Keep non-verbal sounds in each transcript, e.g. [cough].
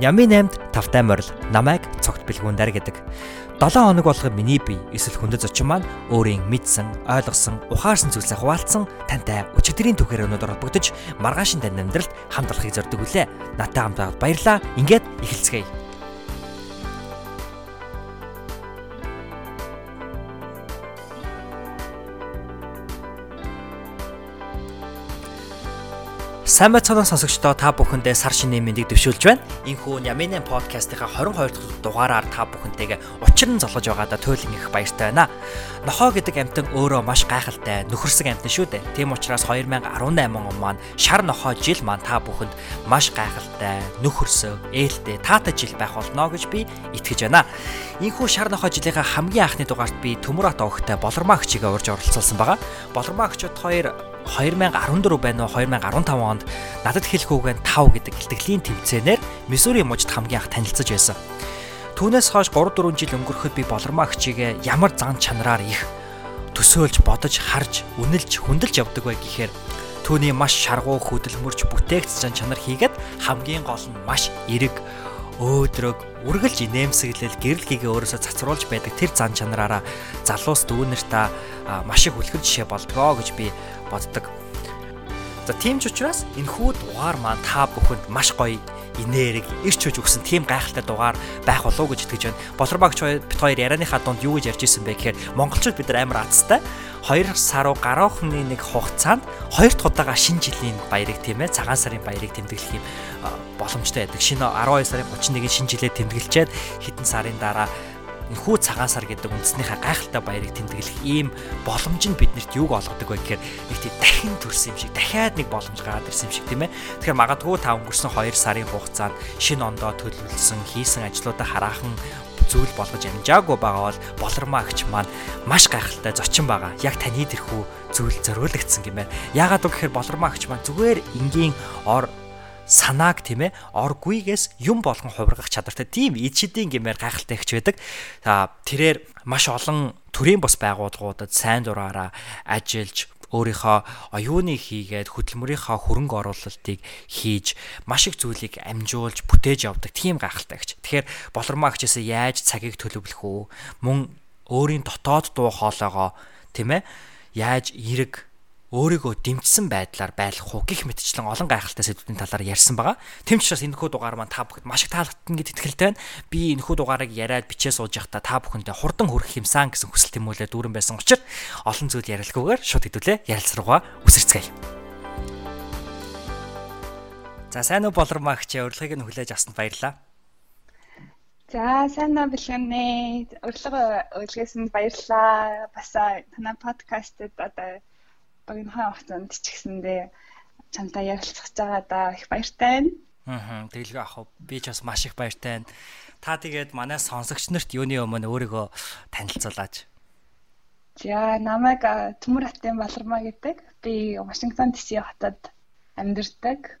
Нямын 8-д тавтай морил намайг цогт бэлгүүндэр гэдэг. 7 хоног болгоо миний бие эсвэл хүндэт зочин маань өөрийн мэдсэн, ойлгосон, ухаарсан зүйлсээ хуваалцсан тантай өчигдрийн түүхээр өнөдөр холбогдож маргаашин тань амьдралд хамт олохыг зорддог үлээ. Натай хамт баярлаа. Ингээд эхэлцгээе. Сайн байцгаана сонсогчдоо та бүхэндээ сар шинийн мэндийг дэвшүүлж байна. Инхүү Яминэн подкастынхаа 22 дахь дугаараар та бүхэнтэйгээ учир нь золгож байгаадаа туйлын их баяртай байна. Нохоо гэдэг амтан өөрөө маш гайхалтай нөхөрсөг амтан шүү дээ. Тийм учраас 2018 он маань шар нохоо жил маань та бүхэнд маш гайхалтай нөхөрсөг, ээлтэй, таатай жил байх болно гэж би итгэж байна. Инхүү шар нохоо жилийнхаа хамгийн анхны дугаарт би Төмөр ат огтой болормаа өгчигээ урьж оролцуулсан байгаа. Болормаа өгчөд хоёр 2014 байна уу 2015 онд надад хэлэх үгэн 5 гэдэг илтгэлийн тэмцээнээр Миссури мужид хамгийн анх танилцж байсан. Түүнээс хойш 3 4 жил өнгөрөхөд би болормоо агчигээ ямар зан чанараар их төсөөлж бодож харж үнэлж хүндэлж явдаг бай гэхээр түүний маш шаргуу хөдөлмөрч бүтээгч зан чанар хийгээд хамгийн гол нь маш эрэг өөдрөг үргэлж инээмсэглэл гэрэл хийгээ өөрөөсөө цацруулж байдаг тэр зан чанараараа залуус дүүнер та маш их үлгэр жишээ болдгоо гэж би боддог. За тийм ч учраас энэ хүү дугаар маань та бүхэнд маш гоё инээрэг ирч хүч өгсөн тийм гайхалтай дугаар байх болов уу гэж итгэж байна. Болорбагч бит хоёр ярианыхаа дунд юу гэж ярьж исэн бэ гэхээр монголчууд бид нар амар азтай 2 сар уу гаруухны нэг хугацаанд хоёр дахь удаага шинэ жилийн баярыг тийм ээ цагаан сарын баярыг тэмдэглэх юм боломжтой байдаг. Шинэ 12 сарын 31-ний шинэ жилээ тэмдэглчихэд хэдэн сарын дараа энхүү цагаан сар гэдэг үндэснийхээ гайхалтай баярыг тэмдэглэх ийм боломж нь биднэрт юуг олгодог вэ гэхээр нэг тийм дахин төрсөн юм шиг дахиад нэг боломж гараад ирсэн юм шиг тийм ээ. Тэгэхээр магадгүй та өнгөрсөн 2 сарын хугацаанд шинэ ондоо төлөвлөсөн хийсэн ажлуудаа хараахан зүйл болгож амжаагүй байгаа бол болормаагч маань маш гайхалтай зочин байгаа. Яг таны тэрхүү зүйл зориулагдсан юм байна. Яагаад вэ гэхээр болормаагч маань зүгээр энгийн ор санааг тийм ээ оргүйгээс юм болгон хувиргах чадвартай тийм эд шидийн гэмээр гайхалтай ихч байдаг. За тэрээр маш олон төрийн бус байгууллагуудад сайн дураараа ажиллаж өөрийнхөө оюуны хийгээд хөдөлмөрийнхөө хөрөнгө оруулалтыг хийж маш их зүйлийг амжуулж бүтээж явдаг тийм гайхалтай гэж. Тэгэхээр болормоо агчаасаа яаж цагийг төлөвлөх үү? Мөн өөрийн дотоод дуу хоолойгоо тийм ээ яаж эрэг өөрийгөө дэмжсэн байдлаар байлгах уу гих мэтчлэн олон гайхалтай сэдвүүдийн талаар ярьсан байгаа. Тэм ч учраас энэхүү дугаар маань та бүхэнд маш их таалагдана гэд итгэлтэй байна. Би энэхүү дугаарыг яриад бичээ сууж явахдаа та бүхэндээ хурдан хүрэх юмсан гэсэн хүсэл тэмүүлээ дүүрэн байсан учраас олон зүйл ярилцгүйгээр шууд хэдүүлээ ярилцруугаа үсэрцгээе. За сайн уу болормагч урилгыг нь хүлээж авсанд баярлалаа. За сайн уу бэлгэнэ. Урилга нь баярлалаа. Бас танай подкастт одоо багийнхаа хугацаанд ч гэсэндээ чамтай ярилцах байгаа да их баяртай байна. Аа тэгэлгүй ах би ч бас маш их баяртай байна. Та тэгээд манай сонсогч нарт юуны өмнө өөрийгөө танилцуулаач. За намайг Төмөр хатын Балармаа гэдэг. Би Вашингтон DC хотод амьдардаг.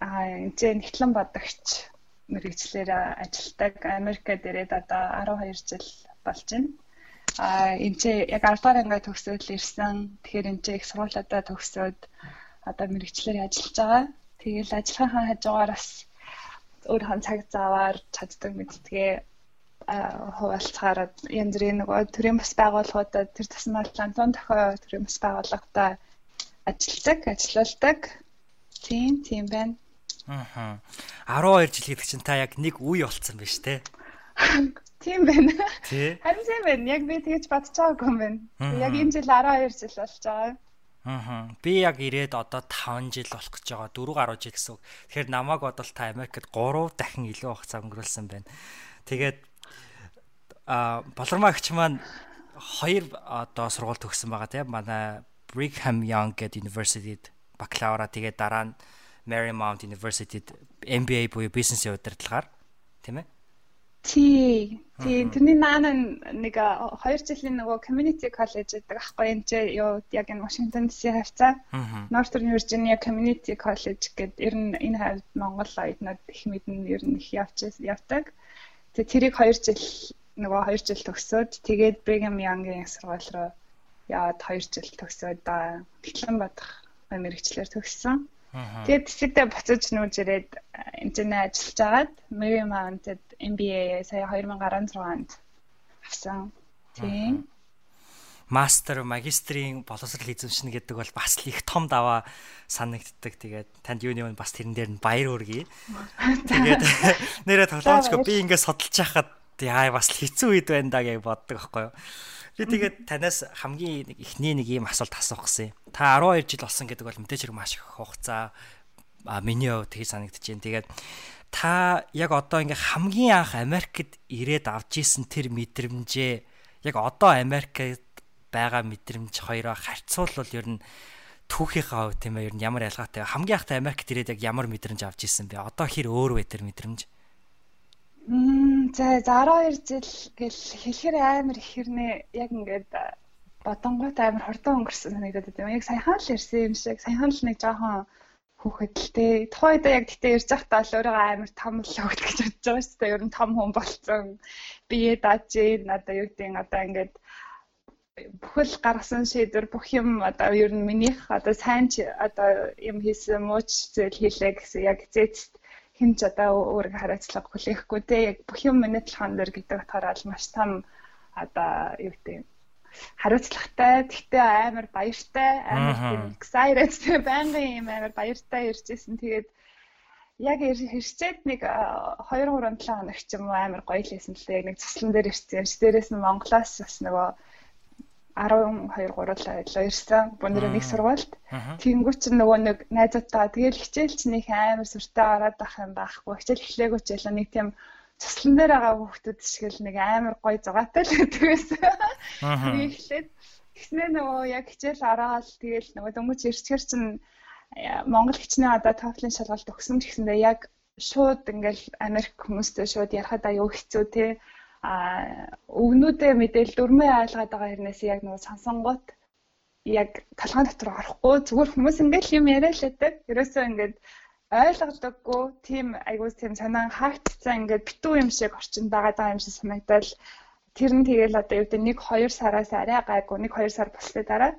Аа энэ нэгтлэн бодогч мэрэгчлэр ажилладаг. Америкт ирээд одоо 12 жил болж байна. А энэ чи яг 10 дугаар анги төгсөөд л ирсэн. Тэгэхээр энэ чи их сургуулиудаа төгсөөд одоо мэрэгчлэр ажиллаж байгаа. Тэгээл ажиллахаа хажуугаар бас өөрийнхөө цаг заваар чаддаг мэдтгээ хуваалцахаар янз бүрийн нөгөө төрийн бас байгууллагуудад тэр тусмал лантон тохио төрийн бас байгууллагатай ажилладаг, ажиллаулдаг. Тийм, тийм байна. Аа. 12 жил гэдэг чинь та яг нэг үе болцсон биз дээ. [laughs] Тийм байна. Харин тийм байна. Яг би тэгэж байгаагүй юм байна. Яг энэ жил 12 жил болж байгаа. Аа. Би яг ирээд одоо 5 жил болох гэж байгаа. 4 гаруй жил гэсэн үг. Тэгэхээр намайг бодвол та Америкт 3 дахин илүү хугацаа өнгөрүүлсэн байна. Тэгээд а болормаа гч маань хоёр одоо сургууль төгссөн байгаа тийм манай Brigham Young гэдэг University-д бакалавра тэгээд дараа нь Marymount University-д MBA буюу бизнесийн удирдлагаар тийм ээ Тий. Тий, тэрний наана нэг 2 жилийн нөгөө community college гэдэг аахгүй энэ ч юу яг энэ Washington DC хавцаа. Northern Virginia Community College гэдэг ер нь энэ хавьд Монгол оюутнууд их мэднэ ер нь их явж явдаг. Тэгээ тэрийг 2 жил нөгөө 2 жил төгсөөд тэгээд Brigham Young-ийн сургууль руу яваад 2 жил төгсөөд Тэглэн бодох мэрэгчлэр төгссөн. Тэгээд тэсэгдээ буцаж нүүж ирээд энэ ажиллаж агаад Marymount-д MBA сая 2016 онд авсан. Тийм. Мастер, магистрийн боловсрол эзэмшнэ гэдэг бол бас л их том даваа санагддаг. Тэгээд танд юуны мань бас тэрэн дээр нь баяр хүргэе. [laughs] Тэгээд нэрээ тоглоомчгүй би ингээд судалж байхад яа бас хэцүү үед байна да гэж боддог байхгүй юу. Би тэгээд танаас хамгийн эхний нэг ийм асуулт асуух гэсэн. Та 12 жил болсон гэдэг бол мэдээж хэрэг маш их хугацаа а миний хувьд тэгж санагдаж байна. Тэгээд та яг одоо ингээ хамгийн анх Америкт ирээд авч исэн тэр мэдрэмжээ яг одоо Америкт байгаа мэдрэмж хоёроо харьцуулбал ер нь түүхийнхаа хувьд тийм ээ ер нь ямар ялгаатай хамгийн анхтай Америкт ирээд яг ямар мэдрэмж авч исэн бэ? Одоо хэр өөр вэ тэр мэдрэмж? Мм за 12 жил гэл хэлэхэр амар их хэрнээ яг ингээд бодонгот амар хурдан өнгөрсөн санагдаад байна. Яг саяхан л ирсэн юм шиг саяхан л нэг жоохон хүүхэдэлтэй. Тухайд яг гэтээ ирж байхдаа л өөрийгөө амар том л хөвт гэж бодож байгаа шүү дээ. Ер нь том хүн болцсон. Бие дааж надаа юу гэдэг одоо ингээд бүхэл гаргасан шийдвэр бүх юм одоо ер нь минийх одоо сайн ч одоо юм хийсэн мууч зүйл хийлээ гэсэн яг зээцт хинч одоо өөрийгөө хариуцлага хүлээхгүй те. Яг бүх юм миний талхан дээр гэдэг утгаараа маш том одоо юу гэдэг хариуцлагатай. Тэгтээ амар баяртай амар excited тэгээ [laughs] байнгын юм амар баяртай иржсэн. Тэгээд яг хэрчээд нэг 2 3 7 хоног ч юм уу амар гоё лээсэн л яг нэг цэслэн дээр ирсэн. Дээрээс нь Монголоос бас нөгөө 12 3 ирсэн. Бундрын нэг сургуульд. Тэнгүү чинь нөгөө нэг найзуудтайгаа тэгэл хичээл чинь их амар сүртэй гараад ах юм байхгүй. Хичээл эхлээгүү ч ялаа нэг тийм цуслан дээр байгаа хүүхдүүд шиг л нэг амар гоё зугаатай л гэдэг байсан. Нэг эхлээд тэгснээ нөгөө яг хичээл ороод тэгэл нөгөө дөнгөж ирчгэр чинь Монгол хичнээн одоо TOEFL-ын шалгалт өгсөн гэсэндээ яг шууд ингээл Америк хүмүүстэй шууд ярахад аюу хэцүү те а өвгнүүдээ мэдээл дөрмөө ойлгоод байгаа хэрнээс яг нөгөө сонсонгууд яг талхаан дотор орохгүй. Зүгээр хүмүүс ингээл юм яриа л байдаг. Ерөөсөө ингээд ойлгодоггүй тийм айгуус тийм санаа хаагдцсан ингээд битүү юм шиг орчинд байгаа юм шиг санагдал. Тэр нь тэгэл одоо юу гэдэг нэг 2 сараас арай гайгүй нэг 2 сар болсны дараа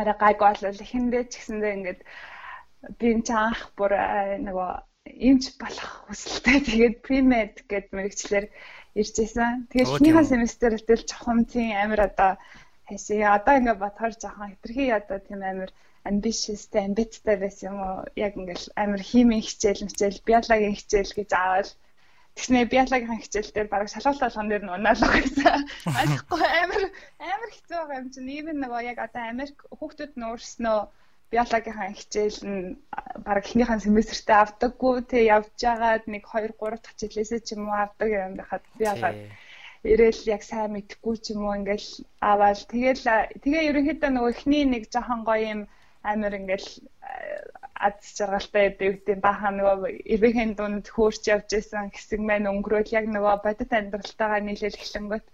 арай гайгүй болол эхэндээ ч гэсэндээ ингээд би энэ ч анх бүр нөгөө эмч болох хүсэлтэй. Тэгээд премед гэд мэрэгчлэр иржсэн. Тэгээд эхнийхээ семестртэл жоохон тийм амар одоо хайшаа одоо ингээд бодохоор жоохон хэтэрхий одоо тийм амар ambitiousтэй ambitтэй байсан юм уу? Яг ингээл амар химийн хичээл мчээл, биологийн хичээл гэж аавал тэгснэ биологийн хичээл дээр бараг шалгалт болгон дээр нь унаалах гэсэн. [laughs] Ойлгохгүй амар амар хэцүү байгаа юм чинь. Even нөгөө яг одоо Америк хүүхдүүд нь өөрснөө биологийн хичээл нь бараг эхнийхэн семестртээ авдаггүй тэг явж байгаад нэг 2 3 дахь хичээлээсээ ч юм уу авдаг юм байхад би яагаад ирээл яг сайн мэдхгүй ч юм уу ингээл аваад тэгэл тэгээ ерөнхийдөө нөгөө эхний нэг жоохон гоё юм амар ингээл аз жаргалтай байдаг үгтэй бахан нөгөө эрвэхэн дунд хөөрч явж исэн хэсэг маань өнгөрөөл яг нөгөө бодит амьдралтайгаа нийлэл эхлэнгөт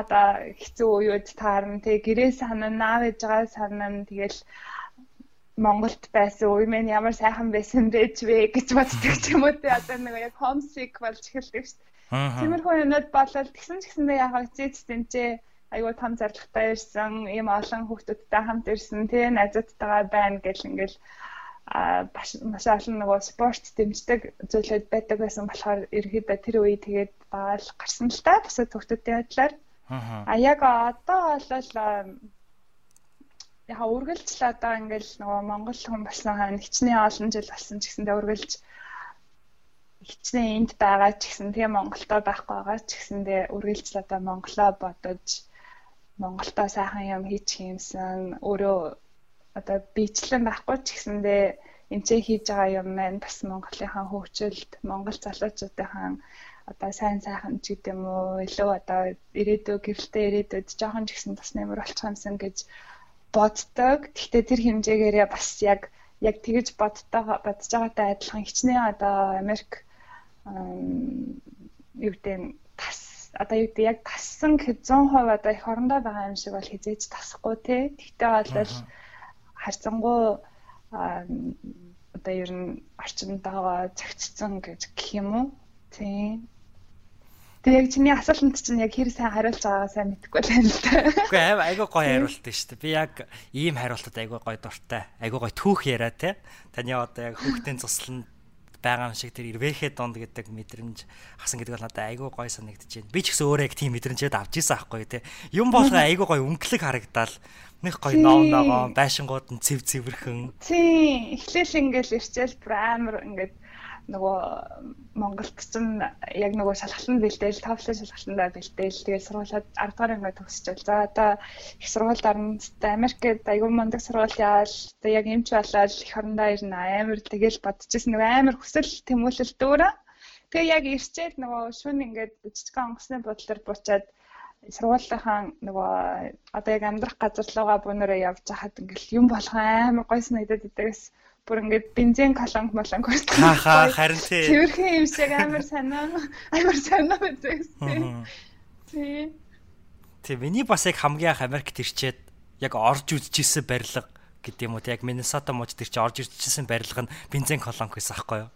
одоо хэцүү үеуд таарна тэг гэрээ санаа наав ээж байгаа санаа тэгэл Монголд байсан үе минь ямар сайхан байсан бэж вэ гэж боддог ч юм уу те. Одоо нэг яг homesick болж эхэлдэг шүү дээ. Тиймэрхүү юмуд болол тэгсэн ч гэсэндээ яг зээц тэнцээ айгуу том зорилготой ирсэн ийм олон хүүхдүүдтэй хамт ирсэн тий найзуудтайгаа байна гэл ингээл а маш олон нөгөө спорт дэмждэг зүйлүүд байдаг байсан болохоор ерөөхдөө тэр үе тэгээд баал гарсан л та бусад хүүхдүүдийн байдлаар а яг одоо бол яха үргэлж л одоо ингээл нөгөө монгол хүн болсон хань хичнээн олон жил болсон ч гэсэндээ үргэлж хичнээн энд байгаа ч гэсэн тийм Монголдо байхгүй байгаа ч гэсэндээ үргэлж л одоо монголоо бодож Монголдоо сайхан юм хийчих юмсан өөрөө одоо бичлэн байхгүй ч гэсэндээ эмчээ хийж байгаа юм маань бас Монголынхаа хөгжилд Монгол залуучуудынхаа одоо сайн сайхан ч гэдэм үү илүү одоо ирээдүй гэрэлтэй ирээдүйд жоохон ч гэсэн бас нэмэр болчих юмсан гэж боддог. Гэхдээ тэр хэмжээгээрээ бас яг яг тэгэж боддог бодож байгаатай адилхан хичнээн одоо Америк юу гэдэг тас одоо юу гэдэг яг тассан 100% одоо их орондоо байгаа юм шиг бол хизээж тасахгүй тий. Тэгтээ бол харьцангуй одоо ер нь орчинд байгаа цагцсан гэж гэх юм уу? Тий. Тэгээ яг чиний асуултанд чинь яг хэр сайн хариулж байгаагаа сайн мэдэхгүй байна л да. Үгүй аа айгүй гоё хариулт нь шүү дээ. Би яг ийм хариултад айгүй гоё дуртай. Айгүй гоё түүх яриа те. Таны одоо яг хүүхдийн цусланд байгаа шиг тэр ирвэхэ донд гэдэг мэдрэмж хасан гэдэг бол надад айгүй гоё санагдаж байна. Би ч гэсэн өөрөө яг тийм мэдрэмжэд авч ийсэн аахгүй те. Юм болгоо айгүй гоё өнгөлөг харагдаал. Нэг гоё ноон ногоо, байшингууд нь цэв цэвэрхэн. Тийм. Эхлээл ингээл ирчээл бүр амар ингээд нөгөө Монголд ч яг нөгөө шалгалтанд бэлдээл, TOEFL шалгалтанд бэлдээл тэгээд сургуулиуд 10 дугаар ингээд төгсчихвэл за одоо их сургуульд орно. Америкт аягүй мундаг сургууль яал. Тэгээд яг эмч болоод их орондоо ирнэ. Амар тэгэл бодчихсон нөгөө амар хүсэл тэмүүлэл дүүрээ. Тэгээ яг ирчээд нөгөө шүн ингээд жижигхэн онгоцны бодлоор буучаад сургуулийнхаа нөгөө одоо яг амьдрах газар руугаа бүүнөрөө явж хахад ингээл юм болгоо амар гойс надад идэгс бүр ингээд бензин колонк молонк хүртэл хаа харин тий. тэрхэн юм шиг амар санаа амар санаа үзсэн тий. тий. Миний бас яг хамгийн анх Америкт ирчээд яг орж үзчихсэн барилга гэдэг юм уу? Яг Миннесота тэр чи орж ирчихсэн барилга нь бензин колонк байсан аахгүй юу?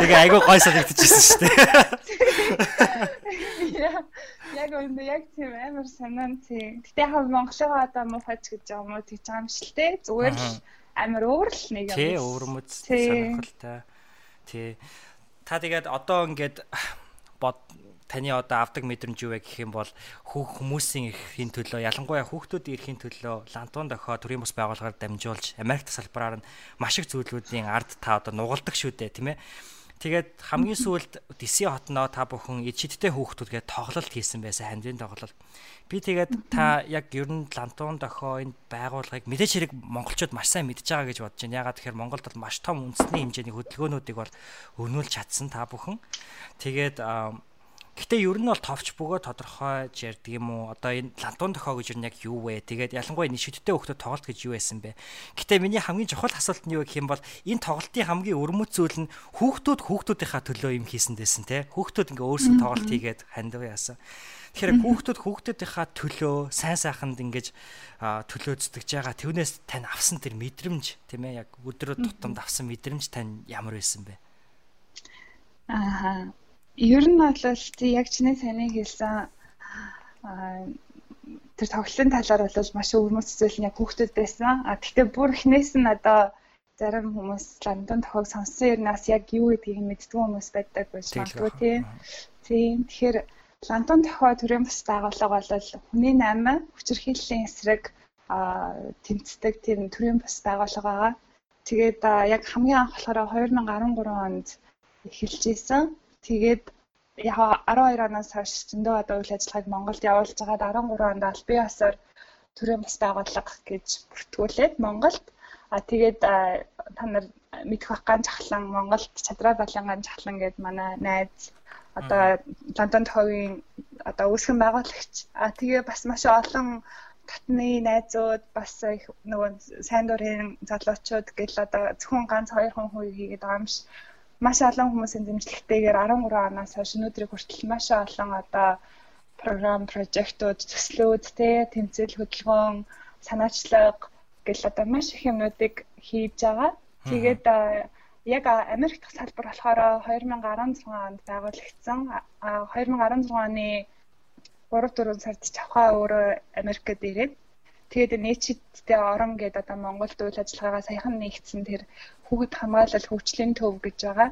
Тэгээ айгүй гой санагдчихсэн шүү дээ. [laughs] Яг үнэ яг тийм амар санаа нь тийм. Гэтэ яг Монголын одоо муу фаж гэж байгаа юм уу? Тийч байгаа юм дээ. Зүгээр л амар өөр л нэг юм. Тий, өөрмөц сонирхолтой. Тий. Та тэгээд одоо ингээд бод таны одоо авдаг мэдрэмж юу вэ гэх юм бол хүмүүсийн эрхийн төлөө ялангуяа хүүхдүүдийн эрхийн төлөө лантуун дохоо төрийн бус байгууллагаар дамжуулж Америк тасалбараар нь маш их зүйлүүдийн ард та одоо нугалдаг шүү дээ тийм ээ Тэгээд хамгийн сүүлд Диси хотноо та бүхэн ичидтэй хүүхдүүдгээ тоглолт хийсэн байсан хандийн тоглолт. Би тэгээд та яг ер нь лантуун дохоо энэ байгууллагыг мэдээж хэрэг монголчууд маш сайн мэдж байгаа гэж бодож байна. Ягаад тэгэхээр Монголд бол маш том үндэсний хэмжээний хөдөлгөөнүүдийг бол өрнүүлж чадсан та бүхэн. Тэгээд Гэтэ ер нь бол товч бөгөө тодорхойж ярьдаг юм уу? Одоо энэ лантуун тохоо гэж юу яг юу вэ? Тэгээд ялангуяа энэ шидтэй хөхтөд тоглолт гэж юу байсан бэ? Гэтэ миний хамгийн чухал асуулт нь юу гэх юм бол энэ тоглолтын хамгийн өрмөц зүйл нь хүүхдүүд хүүхдүүдийнхаа төлөө юм хийсэн дэсэн те. Хүүхдүүд ингээ өөрсдөө тоглолт хийгээд хандив яасан. Тэгэхээр хүүхдүүд хүүхдүүдийнхаа төлөө сайн сайханд ингэж төлөөцдөж байгаа. Түүнээс тань авсан тэр мэдрэмж тийм ээ яг өдрөө тутамд авсан мэдрэмж тань ямар байсан бэ? Аа Ер нь бол яг чиний саний хэлсэн тэр тоглолтын талаар бол маш өвөрмөц зүйл нь яг хүүхдүүд байсан. А гэхдээ бүр эхнээс нь одоо зарим хүмүүс ландон тохиог сонссон ернээс яг юу гэдгийг мэддэг хүмүүс байдаг байж магадгүй тийм. Тийм. Тэгэхээр ландон тохио төрийн бас байгууллага бол хүний 8 хүчирхийллийн эсрэг тэмцдэг тийм төрийн бас байгууллага байгаа. Тэгээд яг хамгийн анх болохоор 2013 онд эхэлж исэн. Тэгээд яг 12 оноос хойш зөндөө одоо үйл ажиллагааг Монголд явуулж байгаад 13 онд аль бие осоор төрийн бас байгууллага гэж бүртгүүлээд Монголд. А тэгээд та нар мэдэх байх ганц чахлан Монголд чадраа балан ганц чахлан гээд манай найз одоо Лондон тохиогийн одоо үүсгэн байгуулагч. А тэгээ бас маш олон татны найзууд бас нөгөө сайн дурын залуучууд гэл одоо зөвхөн ганц хоёр хүн хүү хийгээд байгаа юм шиг маш олон хүмүүсийн дэмжлэгтэйгээр 13 оноос хойш өнөөдрийг хүртэл маш олон одоо програм, прожектууд, төслүүд, тэ тэмцэл хөдөлгөөн, санаачлаг гэл одоо маш их юмнуудыг хийж байгаа. Тэгээд яг Америк дахь салбар болохоор 2016 онд байгуулагдсан. 2016 оны 3 4 сард чавхаа өөрөө Америкт ирээд тэгээд нээчидтэй орон гэдэг одоо Монголд үйл ажиллагаагаа саяхан нэгдсэн тэр хүүхэд хамгаалал хөгжлийн төв гэж байгаа.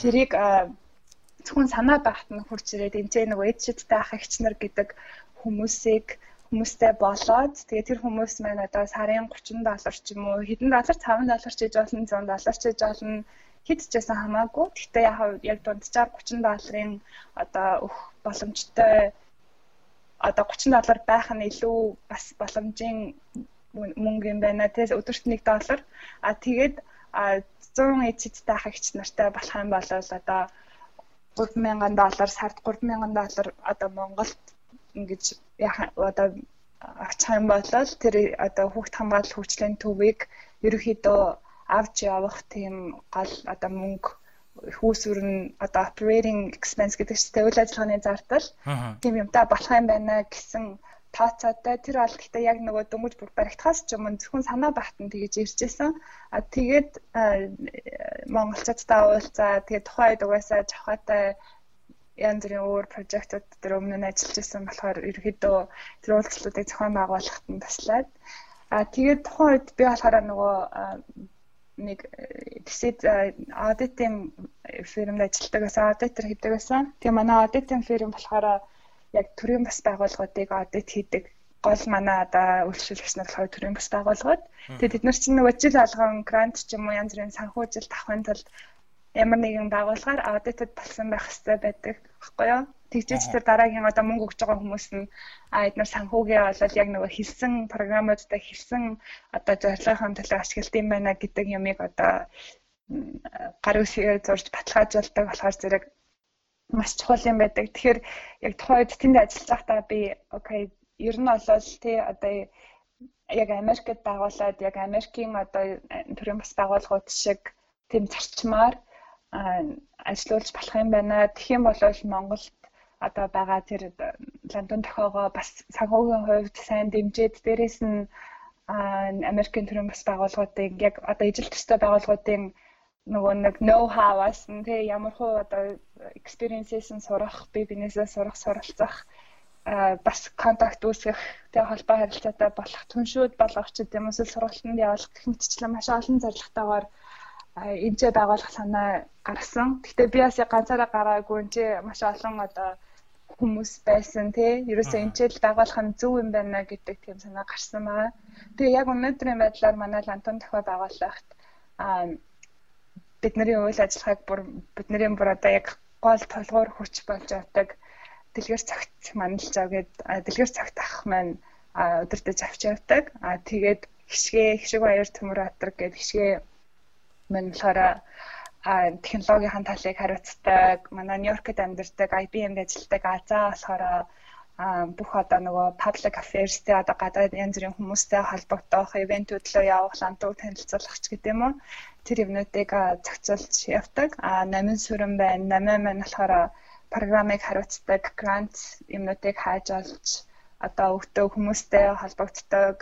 Тэрийг зөвхөн санаа багт нь хурж ирээд энэ нэг эдшидтэй ах эгч нар гэдэг хүмүүсийг хүмүүстэй болоод тэгээ тэр хүмүүс маань одоо сарын 30 доллар ч юм уу хэдэн доллар 5 доллар ч гэж болно 100 доллар ч гэж болно хэд ч гэсэн хамаагүй. Гэхдээ яг дунджаар 30 долларын одоо өөх боломжтой одоо 30 доллар байх нь илүү бас боломжийн мөнгө юм байна. Тэгээс өдөрт 1 доллар. А тэгээд 100 эцэдтэй хагч нартай болох юм бол одоо 3000 доллар сард 3000 доллар одоо Монголд ингэж одоо авчих юм бол тэр одоо хүүхд хамгаалал хөгжлийн төвийг ерөөхдөө авч явах тийм гол одоо мөнгө хүүсвэр нь одоо operating expense гэдэг чинь үйл ажиллагааны зардал. Тийм юмтай болох юм байна гэсэн тооцоотой тэр гэхдээ яг нөгөө дөнгөж бүр баригдахаас ч юм зөвхөн санаа багтан тэгэж иржсэн. А тэгээд монголчуудтай уулзаа тэгээд тухайд угаасаа жавхаатай янз бүрийн өөр прожектууд дээр өмнө нь ажиллаж байсан болохоор ерөөдөө тэр уулзалтуудыг зохион байгуулахад нь таслаад а тэгээд тухайн үед би болохоор нөгөө нэг тэсэд аудитын фирмд ажилладаг байсан аудитор хийдэг байсан. Тэгээ манай аудитын фирм болохоор яг төрийн бас байгууллагуудыг аудит хийдэг гол манай одоо үйлчлүүлэгч нар болохоор төрийн бас байгууллагууд. Тэгээд бид нар чинь нөгөө жил алган грант ч юм уу янз бүрийн санхүүжилт авахын тулд ямар нэгэн байгууллагаар аудитод болсон байх хэрэгтэй байдаг баггүй юу? Тэгжээч тэр дараагийн одоо мөнгө өгж байгаа хүмүүс нь а эдгээр санхүүгээ болоод яг нөгөө хэлсэн програмуудаа хэлсэн одоо зорилгын төлөө ашиглалт юм байна гэдэг юмыг одоо гар үсгээ зурж баталгаажуулдаг болохоор зэрэг маш чухал юм байдаг. Тэгэхээр яг тухайн үед тэнд ажиллаж байхдаа би окей ер нь болол тий одоо яг Америкт байгуулад яг Америкийн одоо төрийн бас байгууллагууд шиг тэм зарчмаар ажиллуулж болох юм байна. Тэгэх юм бол Монголд одоо байгаа тэр ландон тохоогоо бас санхүүгийн хувьд сайн дэмжиж дээрэс нь Америкийн төрийн бас байгууллагуудын яг одоо ижил төстэй байгууллагуудын нөгөө нэг know how-аас нь тий ямар хөө одоо experience-ээс нь сурах, би бинээсээ сурах, суралцах бас контакт үүсгэх тэгээ холбоо харилцаатай болох түншүүд болгох ч гэдэм эсвэл сургалтанд явуулах гэх мэтчлэн маш олон зорилготойгоор энэчээ байгуулах санаа гарсан. Гэхдээ би бас ганцаараа гараагүй энэ маш олон одоо хүмүүс байсан тий. Ерөөсөө энэчээ л байгуулах нь зөв юм байна гэдэг тийм санаа гарсан байгаа. Тэгээ яг өнөөдрийн байдлаар манай лантон тохио байгуулахт аа бидний үйл ажиллагааг бүр бидний бүр одоо яг гол толгуур хүч болж явдаг дэлгэр цагт манлж авгээд дэлгэр цагт ах маань өдөртөж авч явдаг. Аа тэгээд хишгээ хишиг баяр төмөр атар гэдэг хишгээ мань болохоор технологийн талыг хариуцдаг. Манай Нью-Йоркт амьдардаг IBM-д ажилладаг Азаа болохоор бүх одоо нөгөө public affairs-тэй одоо гадаад янз бүрийн хүмүүстэй холбогдох, ивентүүд лөө явах, лантууд танилцуулах ч гэдэг юм уу. Тэр юмнуудыг зохицуулж явдаг. А 8 сүрэн байна. 8 маань болохоор програмыг хариуцдаг, грант юмнуудыг хааж олж одоо өгтөө хүмүүстэй холбогддог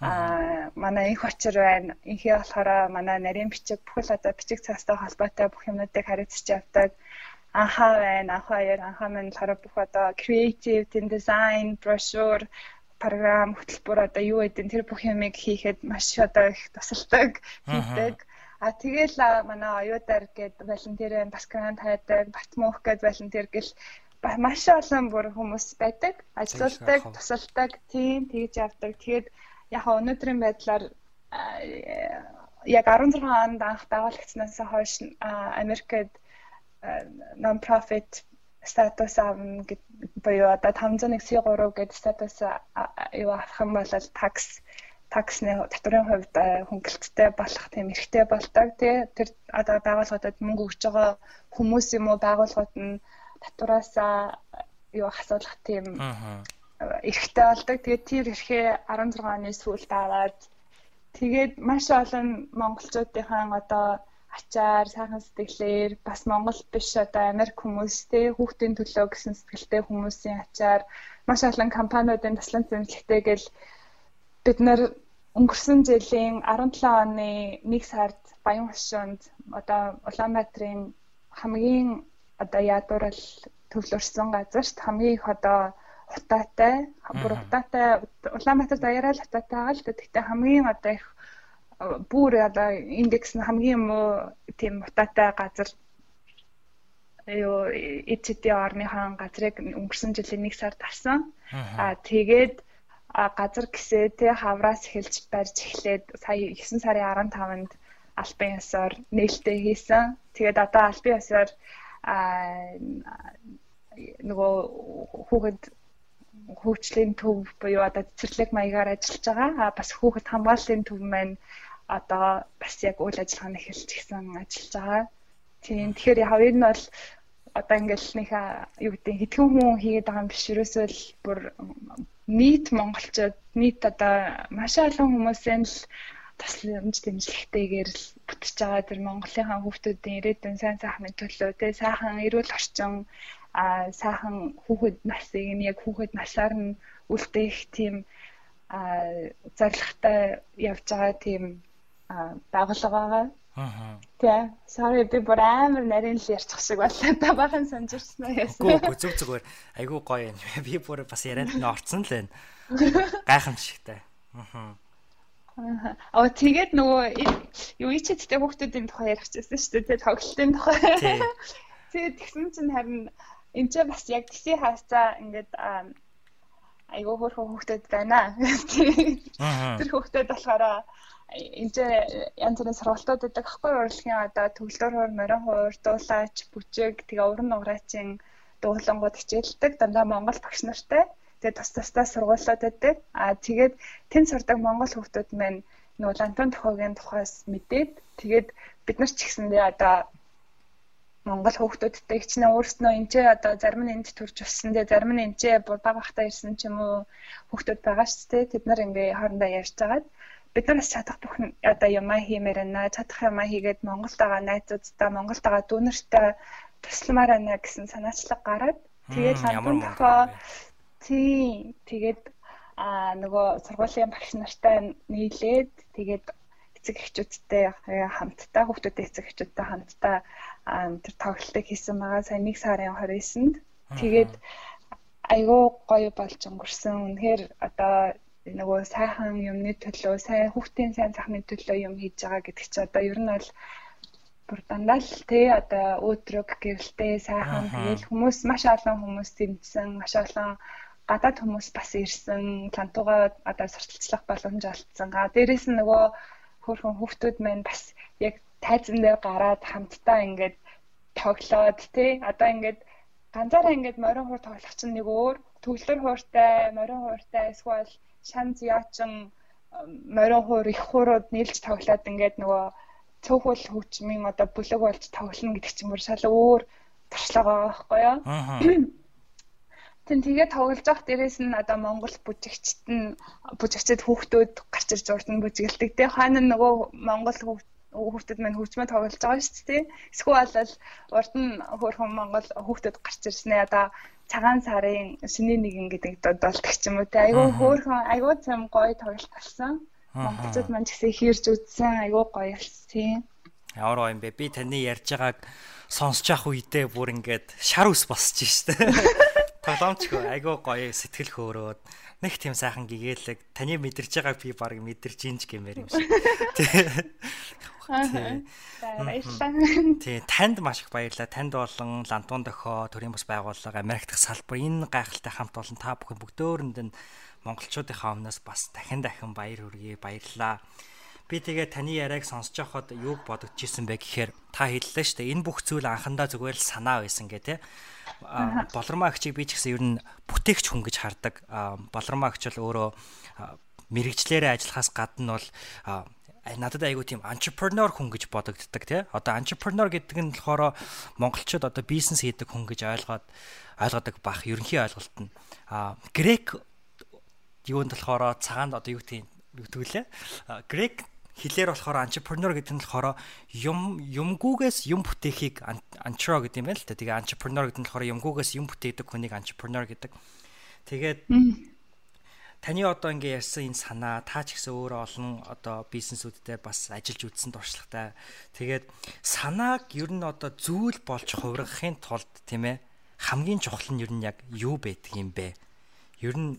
Аа манай инх очир байна. Инхээ болохоор манай нарийн бичиг бүхэл одоо бичиг цаастай холбоотой бүх юмнуудыг хариуцж явдаг. Анхаа байна. Анхаа хоёр анхаа маань болохоор бүх одоо creative, design, brochure програм хөтөлбөр одоо юу гэдэг тэр бүх юмыг хийхэд маш одоо их тусалдаг хийдэг. А тэгэл манай оюутар гээд волонтер бас грант хайдаг, Батмуух гээд волонтер гэл маш олон бүр хүмүүс байдаг. Ажилладаг, тусалдаг, тийм тэгж явдаг. Тэгээд яг өнөөдрийн байдлаар яг 16 онд анх байгуулагдсанаас хойш Америкт non profit статус авна буюу одоо 501c3 гэдэг статус юу авах юм бол такс таксны татврын хувьд хөнгөлөлттэй болох тийм эрхтэй болдог. Тий тэр одоо байгууллагуудад мөнгө өгж байгаа хүмүүс юм уу? Байгууллагууд нь татвараасаа юу асуулах тийм эрэхтэй болдог. Тэгээд тэр эрхээ 16 оны сүүлд аваад тэгээд маш олон монголчуудынхаа одоо ачаар, сайхан сэтгэлээр бас монгол биш одоо Америк хүмүүстэй хүүхдийн төлөө гэсэн сэтгэлтэй хүмүүсийн ачаар маш олон компаниудын таслан зэмлэгтэйгэл бид нар өнгөрсөн жилийн 17 оны 1 сард Баян хошуунд одоо Улаанбаатарын хамгийн одоо ядуурл төвлөрсөн газарт хамгийн их одоо хутаатай бүр хутаатай Улаанбаатар даяараа л хутаатай байгаа л да. Тэгтээ хамгийн одоо их бүр одоо индекс нь хамгийн муу тийм хутаатай газар юу ECD орныхон газрыг өнгөрсөн жилийн 1 сард авсан. Аа тэгээд газар гисээ тэ хавраас эхэлж барьж эхлээд сая 9 сарын 15-нд албан ёсоор нээлттэй хийсэн. Тэгээд одоо албан ёсоор аа нөгөө хүүхэд хөгжлийн төв буюу одоо цэцэрлэг маягаар ажиллаж байгаа. А бас хүүхэд хамгааллын төв маань одоо бас яг үйл ажиллагааны эхэлж гисэн ажиллаж байгаа. Тийм тэгэхээр яг энэ бол одоо ингээл нэг юу гэдэг хэдхэн хүн хийгээд байгаа юм биш ерөөсөө л бүр нийт монголчууд нийт одоо маш олон хүмүүсийн л тасламж дэмжлэгтэйгээр л бүтэж байгаа тэр Монголынхаа хүүхдүүдийн ирээдүйн сайн сайхны төлөө тэ сайхан эрүүл орчин а сайхан хүүхэд насыг нь яг хүүхэд насаар нь үлдээх тийм зорилготой явж байгаа тийм байгаа. Аа. Тэ. Sorry би бүр амар нарийн л ярьчих шиг боллоо. Та бахан санжирсан уу яасан. Үгүй зүг зүгээр. Айгуу гоё юм. Би бүр бас яриад нь орцсон л байна. [laughs] Гайхамшигтай. Аа. Аа тэгээд нөгөө юу ичэдтэй хүүхдүүдийн тухай ярих гэсэн шүү дээ. Тоглолтын тухай. Тэгээд [laughs] тэгсэн чинь харин энэ ч бас яг тэсий хаасаа ингээд айгүй хөөрхөн хүүхдүүд байна. [laughs] Тэр хүүхдүүд болохоор энэ янз бүрийн сургалтууд байдаг ахгүй урлагийн одоо төгөлдөр хуур, морин хуур, дуулаач, бүжиг тэгээ уран нуграачийн дуулангууд хичээлдэг дандаа монгол багш нартай. Тэгээ тус тусдаа сургуулиуд байдаг. Аа тэгээд тэнд сурдаг монгол хүүхдүүд маань нөгөө лантон тохиогийн тухайс мэдээд тэгээд бид нар ч гэсэндээ одоо Монгол хүүхдүүдтэй хичнээн өөрснөө ч одоо зарим нь энд төрж өссөн дээ зарим нь энэ ч баг багтаа ирсэн ч юм уу хүүхдүүд байгаа шүү дээ тэд нар ингээ хоорондоо ярьж байгаад бид нараас чадах бүх одоо юмаа хиймээр байна. Чадах юмаа хийгээд Монголд байгаа найзуудтай, Монголд байгаа дүүнертэй тусламаар байна гэсэн санаачлаг гараад тэгээд ландын тохоо тий тэгээд а нөгөө сургуулийн багш нартай нийлээд тэгээд эцэг эхчүүдтэй хамтдаа хүүхдүүдтэй эцэг эхчүүдтэй хамтдаа тэр тоглолтыг хийсэн байгаа сая 1 сарын 29-нд тэгээд айгүй гоё болж өнгөрсөн. Үнэхээр одоо нөгөө сайхан юмны төлөө, сайн хүүхдийн сайн сайхны төлөө юм хийж байгаа гэдэг чи одоо ер нь бол бүр дандаа л тий одоо өөдрөг гэрэлтэй сайхан тэгэл хүмүүс маш олон хүмүүс тэмцсэн, маш олон гадаад хүмүүс бас ирсэн, лантууга одоо сурталчлах боломж олцсон. Га дээрэс нь нөгөө хөөрхөн хүүхдүүд маань бас яг тайзан дээр гараад хамтдаа ингээд тоглоод тий одоо ингээд ганцаараа ингээд морин хуур тоглох чинь нэг өөр төгөлдөр хууртай, морин хууртай эсвэл шанз яачин морин хуур их хуурууд нийлж тоглоод ингээд нөгөө цөөхөл хөгжмийн одоо бүлэг болж тоглоно гэдэг чинь бүр шал өөр туршлага байхгүй юу. Тэн тэгээ тоглож явах дээрээс нь одоо Монгол бүжигчт нь бүжигчд хүүхдүүд гарч ирж урд нь бүжигэлдэг. Тэгээ хаана нөгөө Монгол хүүхд хүүхдэд маань хөгжмөө тоглож байгаа шүү дээ. Эсвэл бол урд нь хөөрхөн Монгол хүүхдэд гарч ирснээр одоо цагаан сарын шинэ нэгэн гэдэг додолдог ч юм уу те айгүй хөөрхөн айгүй зам гоё тоглолт болсон. Монголчууд маань ч гэсэн хийрж үзсэн айгүй гоё болсон. Ямар гоё юм бэ? Би таны ярьж байгааг сонсож явах үедээ бүр ингээд шар ус босч штэ. [laughs] Тоглоомчгүй айгүй гоё сэтгэл хөөрөөд нэг тийм сайхан гэгээлэг таны мэдэрч байгааг би баг мэдэрч инж гэмээр юм шиг. Тий, танд маш их баярлалаа. Танд болон Лантун дохоо төрийн бас байгууллага Америк дахь салбар энэ гайхалтай хамт олон та бүхэн бүгдөөрэнд нь монголчуудынхаа өмнөөс бас дахин дахин баяр хүргэе. Баярлалаа. Би тэгээ таны яриаг сонсож байхад юуг бодогдож исэн бэ гэхээр та хэллээ шүү дээ. Энэ бүх зүйл анхандаа зүгээр л санаа байсан гэх тээ. Болормоо агчийг би ч гэсэн ер нь бүтээгч хүн гэж хардаг. Болормоо агч бол өөрөө мэрэгчлэрээ ажиллахаас гадна бол надад айгүй тийм entrepreneur хүн гэж бодогддог тий. Одоо entrepreneur гэдэг нь болохоор монголчууд одоо бизнес хийдэг хүн гэж ойлгоод ойлгодог бах ерөнхий ойлголт нь. А грек юунд болохоор цагаанд одоо юу гэдэг юу гэвэл грек хэлээр болохоор entrepreneur гэдэг нь болохоор юм юмгүйгээс юм бүтээхийг entrepreneur гэдэг юм байна л та. Тэгээ entrepreneur гэдэг нь болохоор юмгүйгээс юм бүтээдэг хүнийг entrepreneur гэдэг. Тэгээд таны одоо ингээ ярьсан энэ санаа та ч гэсэн өөрөө олон одоо бизнесүүдтэй бас ажиллаж үзсэн туршлагатай. Тэгээд санааг ер нь одоо зүйл болж хувиргахын тулд тийм ээ хамгийн чухал нь ер нь яг юу байдаг юм бэ? Ер нь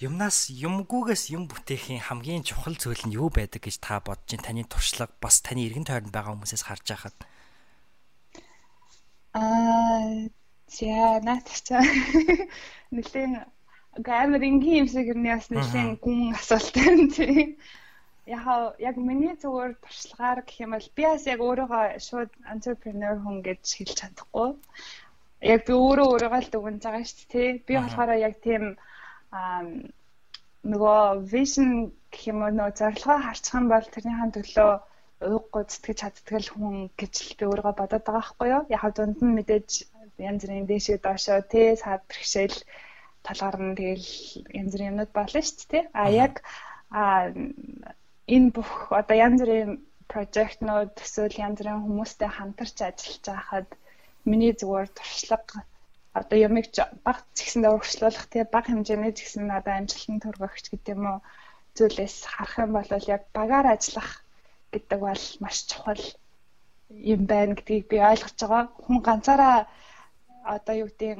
юмнаас юмгүйгээс юм бүтээхийн хамгийн чухал зүйл нь юу байдаг гэж та бодож чинь таны туршлага бас таны эргэн тойронд байгаа хүмүүсээс харж байхад аа за наатах нэлээд амар энгийн юм шиг ирнэ бас нэлийн гүн асуулт байна тий. Яг яг миний зүгээр туршлагаар гэх юм бол би бас яг өөрийгөө шууд entrepreneur хүн гэж хэлж чадахгүй. Яг би өөрөө өөрийгөө л дүгнэж байгаа шүү дээ. Би болохоор яг тийм нөгөө vision гэх юм уу нөгөө зорилгоо харчих юм бол тэрнийхэн төлөө ууггүй зүтгэж чаддаг хүн гэж л би өөрийгөө бодоод байгаа байхгүй юу. Яг дунд нь мэдээж янз бүрийн дэшээ доошоо тий саад бэрхшээл талаар нь тэгэл янз бүрийн юмнууд болно шүү дээ. А яг энэ бүх одоо янз бүрийн прожектнууд эсвэл янз бүрийн хүмүүстэй хамтарч ажиллаж байхад миний зүгээр туршлага одоо ямиг баг згсэндээ урагшлуулах тий баг хэмжээний згсэн одоо амжилтанд хүргэгч гэдэг юм уу зүйлээс харах юм бол яг багаар ажиллах гэдэг бол маш чухал юм байна гэдгийг би ойлгож байгаа. Хүн ганцаараа одоо юу гэдэг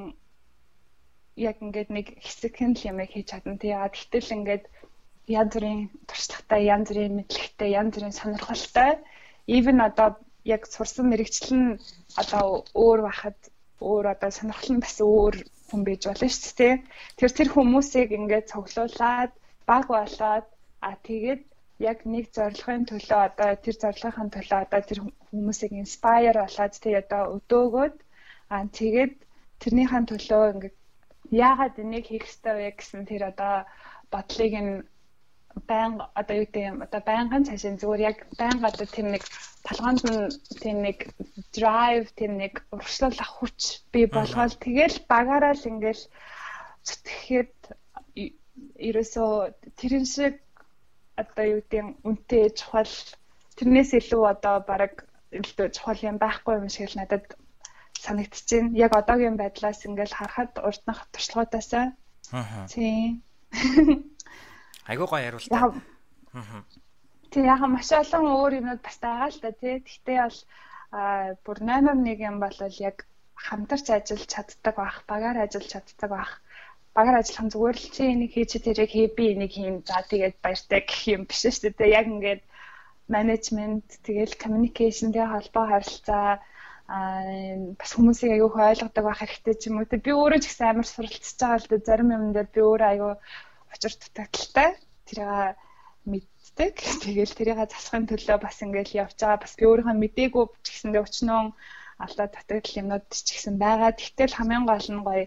яг ингээд нэг хэсэг хэн л юм хийж чадна. Тэгээд гэтэл ингээд янз бүрийн туршлагатай, янз бүрийн мэдлэгтэй, янз бүрийн сонирхолтой even одоо яг сурсан мэрэгчлэл нь одоо өөр байхад өөр одоо сонирхол нь бас өөр хүн байж болно шүү дээ. Тэр тэр хүмүүсийг ингээд цуглуулад баг болоод а тэгээд яг нэг зорилгын төлөө одоо тэр зорилгын төлөө одоо тэр хүмүүсийг inspire болоод тэг одоо өдөөгөөд а тэгээд тэрнийхэн төлөө ингээд яагаад энийг хийх ёстой вэ гэсэн тэр одоо бодлыг нь байн одоо юу гэдэг юм одоо байнгын цаашаа зүгээр яг байнга одоо тэр нэг талгаанд нь тэр нэг drive тэр нэг урагшлуулах хүч би болгоод тэгэл багаараа л ингээл зүтгэхэд ерөөсөө тэрэн шиг одоо юу гэдэг үнтэй чухал тэрнээс илүү одоо баг илүү чухал юм байхгүй юм шиг л надад санагдчихээн. Яг одоогийн байдлаас ингээл харахад урднах туршлагаатаасаа. Аа. Тийм. [laughs] Айгуу гоё хариултаа. Аа. Тэг яг маш олон өөр юмуд бас байгаа л да тий. Гэхдээ бол бүр номер 1 юм бол яг хамтарч ажиллаж чаддаг байх, багаар ажиллаж чаддаг байх. Багаар ажиллах нь зүгээр л чи энийг хийж тэрийг хий би энийг хийн. За тэгээд баяртай гэх юм биш шүү дээ. Яг ингээд менежмент тэгэл communication-тэй холбоо харилцаа аа бас хүмүүсийг аягүй ойлгодог байх хэрэгтэй ч юм уу. Би өөрөө ч гэсэн амар суралцж байгаа л да зарим юм дээр би өөрөө аягүй учир дутагдaltaй тэрийг мэддэг. Тэгэл тэрийг засахын төлөө бас ингээл явж байгаа. Бас би өөрийнхөө мдээгүй ч гэсэндээ өчнөө алдаа дутагдал юмнууд ч гэсэн байгаа. Тэгтэл хамгийн гол нь гоё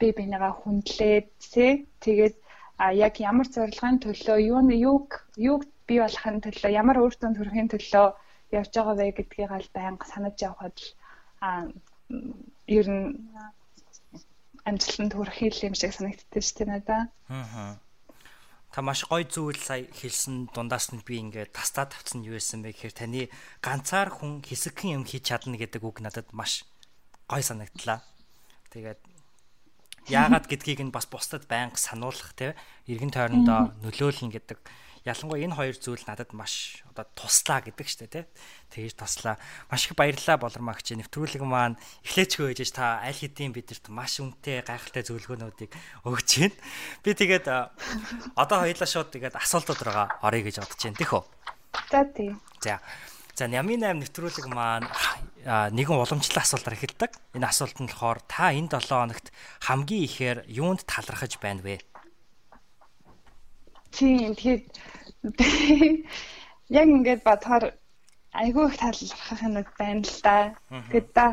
би бинийгаа хүндлээд тий. Тэгээд а яг ямар зорилгын төлөө юу юуг юуг бий болохын төлөө ямар үр дүнд хүрэхин төлөө явж байгаа вэ гэдгийг аль байнга санаж явхад л а ер нь амжилтанд хүрэх юм шиг санагддаг шүү дээ надаа. Аа. Та маш гоё зүйл сая хэлсэн дундаас нь би ингээд тастаа тавцсан юу байсан бэ гэхээр таны ганцаар хүн хэсэгхэн юм хийж чадна гэдэг үг надад маш гоё санагдлаа. Тэгээд яагаад гэдгийг нь бас бусдад байнга сануулах те эргэн тойрондоо нөлөөлнө гэдэг ялангуяа энэ хоёр зүйл надад маш одоо туслаа гэдэг штэ тий. Тэгэж туслаа. Маш их баярлалаа болормагч нэвтрүүлэг маань эхлээчгүй ээжэж та аль хэдийн бидэрт маш үнэтэй гайхалтай зөвлөгөөнүүдийг өгч байна. Би тэгээд одоо хоёлаа шууд тэгээд асуултууд байгаа орё гэж бодож байна тийхүү. За тий. За. За Нямын 8 нэвтрүүлэг маань нэгэн уламжлалт асуултаар эхэлдэг. Энэ асуулт нь болохоор та энэ 7 хоногт хамгийн ихээр юунд талархаж байна вэ? Тийм тэгээд [laughs] яг ингээд бодохоор айгүй их талархах юм байна л да. Тэгээд да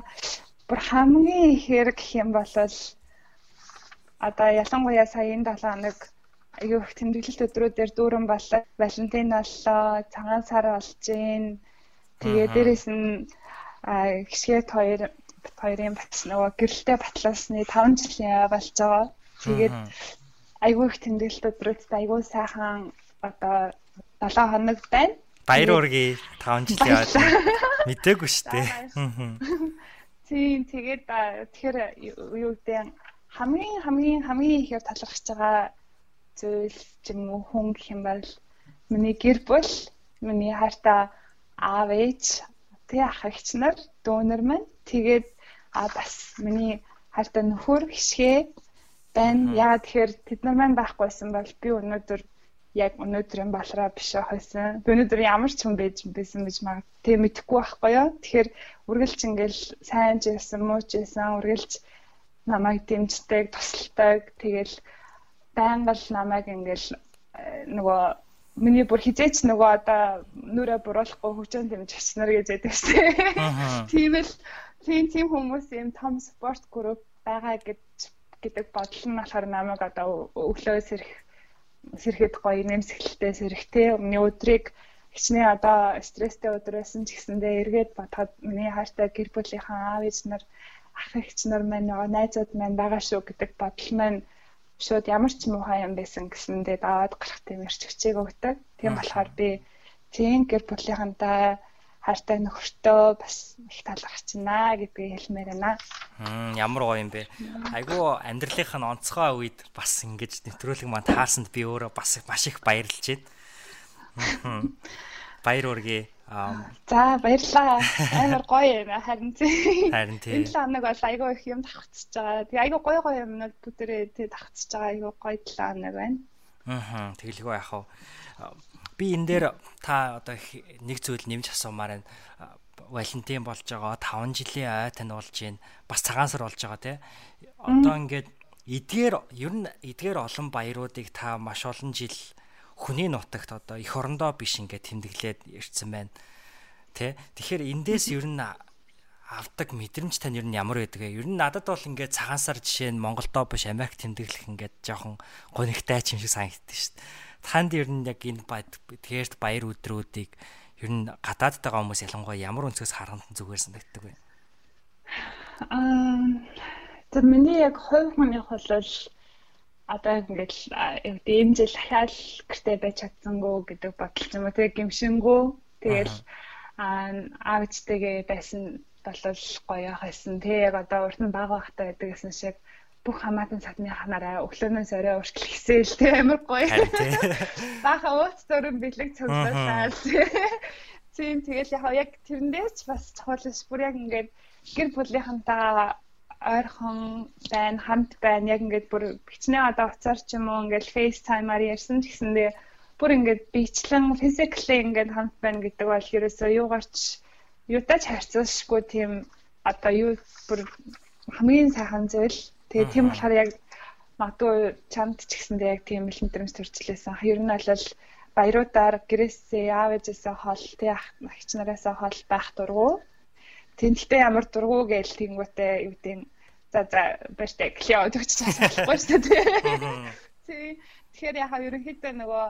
бүр хамгийн ихээр гэх юм бол одоо ялангуяа сая энэ 7 хоног айгүй их тэмдэглэлт өдрүүдээр дүүрэн боллоо. Валентин боллоо, цагаан сар болж гин. Тэгээ дээрэс нь гişгээд хоёр хоёрын бат нөгөө гэрэлтэй батлаасны 5 жилийн болж байгаа. Тэгээд айгүй их тэмдэглэлт өдрөөд айгүй сайхан одоо 7 хоног байна. Баяр үргээ 5 жил яваад мдээгүй шүү дээ. Тийм тэгээд тэгэхээр юу гэдэг хамгийн хамгийн хамгийн ихээр талархаж байгаа зүйл ч юм уу хүн гэх юм бол миний гэр бүл, миний хайртай аав ээж, тэг ах эгч нар, дүүнер маань тэгээд а бас миний хайртай нөхөр, хишгээ байна. Яагаад тэгэхээр тэд нар маань байхгүйсэн бол би өнөөдөр яг өнөөдрийн балраа биш байсан. Өнөөдөр ямар ч хүн байж байсан гэж маг тэг мэдэхгүй байхгүй юу. Тэгэхээр үргэлж ингээл сайн ч байсан, муу ч байсан, үргэлж намайг дэмждэг, тусалдаг. Тэгэл байнга л намайг ингээл э, нөгөө миний бүр хизээч нөгөө одоо нүрэ буруулахгүй хөгжөн дэмжигч нар гэж яддаг шээ. Тийм л тийм тийм хүмүүс юм том спорт групп байгаа гэж гэдэг бодол нь болохоор намайг одоо өглөө сэрэх сэрэхэд гоё нэмсгэлтэй сэрэхтэй өмнө өдрийг хичнээн одоо стресстэй өдрөөсөн ч гэсэндээ эргээд бодоход миний хайртай гэр бүлийнхэн аав ээж нар ах эгч нар маань нөгөө найзууд маань байгаа шүү гэдэг бодол маань шууд ямар ч муухай юм байсан гэсэндээ даваад гарах тийм эрч хүчээг өгдөг. Тийм болохоор би тийм гэр бүлийнхэнтэй хайртай нөхөртөө бас их талархчихна гэдгийг хэлмээр байна. Ямар гоё юм бэ. Айгу амьдралынх нь онцгой үед бас ингэж нэвтрүүлэг маань таасанд би өөрөө бас маш их баярлж байна. Баяр үргээ. За баярлаа. Амар гоё юм харин тий. Харин тий. Энэ ланаг бол айгүй их юм давхцж байгаа. Тэгээ айгүй гоё гоё юмнууд бүгдээрээ тий давхцж байгаа айгүй гоё ланаг байна. Аа тэгэлгүй яах вэ? Би энэ дээр та одоо нэг зүйл нэмж асуумаар байна. Валентин болж байгаа 5 жилийн ой тань болж байна. Бас цагаан сар болж байгаа тий. Одоо ингээд эдгээр ер нь эдгээр олон баяруудыг та маш олон жил хүний нутагт одоо эх орондоо биш ингээд тэмдэглээд ирсэн байна. Тэ? Тэгэхээр эндээс ер нь авдаг мэдрэмж тань ер нь ямар байдаг вэ? Ер нь надад бол ингээд цагаансар жишээ нь Монголдоо биш Америк тэмдэглэх ингээд жоохон гонигтай юм шиг санагддаг шүү дээ. Танд ер нь яг энэ тэгэхээр баяр өдрүүдийг ер нь гадаадтайгаа хүмүүс ялангуяа ямар өнцгөөс харахад зүгээр санагддаг вэ? Аа тэр миний яг хувь хүнийх бол одоо ингээд жил дахиад гэртээ байж чадсангүй гэдэг бодол юм уу тэгээ гимшингүү тэгэл аавчтэйгээ байсан бол гоё хайсан. Тэг яг одоо урд нь бага байхтай байдаг гэсэн шиг бүх хамаатан садны ханараа өглөөнөөс орой уртл гисээл тэг амар гоё. [laughs] Баха ууц дөрөн бэлэг цуглуулаад. [laughs] Тийм тэгэл яг тэрнээс бас чухал бүр яг ингээд гэр бүлийнхэнтэйгээ ойрхон байна, хамт байна. Яг ингээд бүр бичнээ одоо уцаар ч юм уу ингээд FaceTime-аар ярьсан ч гэсэндээ бүр ингээд бичлэн physically ингээд хамт байна гэдэг бол ерөөсөө юугаарч юутаач харьцуулшгүй тийм одоо юу бүр хамгийн сайхан зүйл. Тэгээ тийм болохоор яг магадгүй чамд ч гэсэндээ яг тийм л мэдрэмж төрчлээсэн. Ер нь бол баяруудаар гэрээсээ аав ээжээсээ хол тэг ах эгч нараасаа хол байх дургу Тэнэлтэй ямар дургуу гээл тэнгүүтээ юу гэдэг за за баштай клио төгч болохгүй шүү дээ. Тий. Тэгэхээр яхаа ерөнхийдөө нөгөө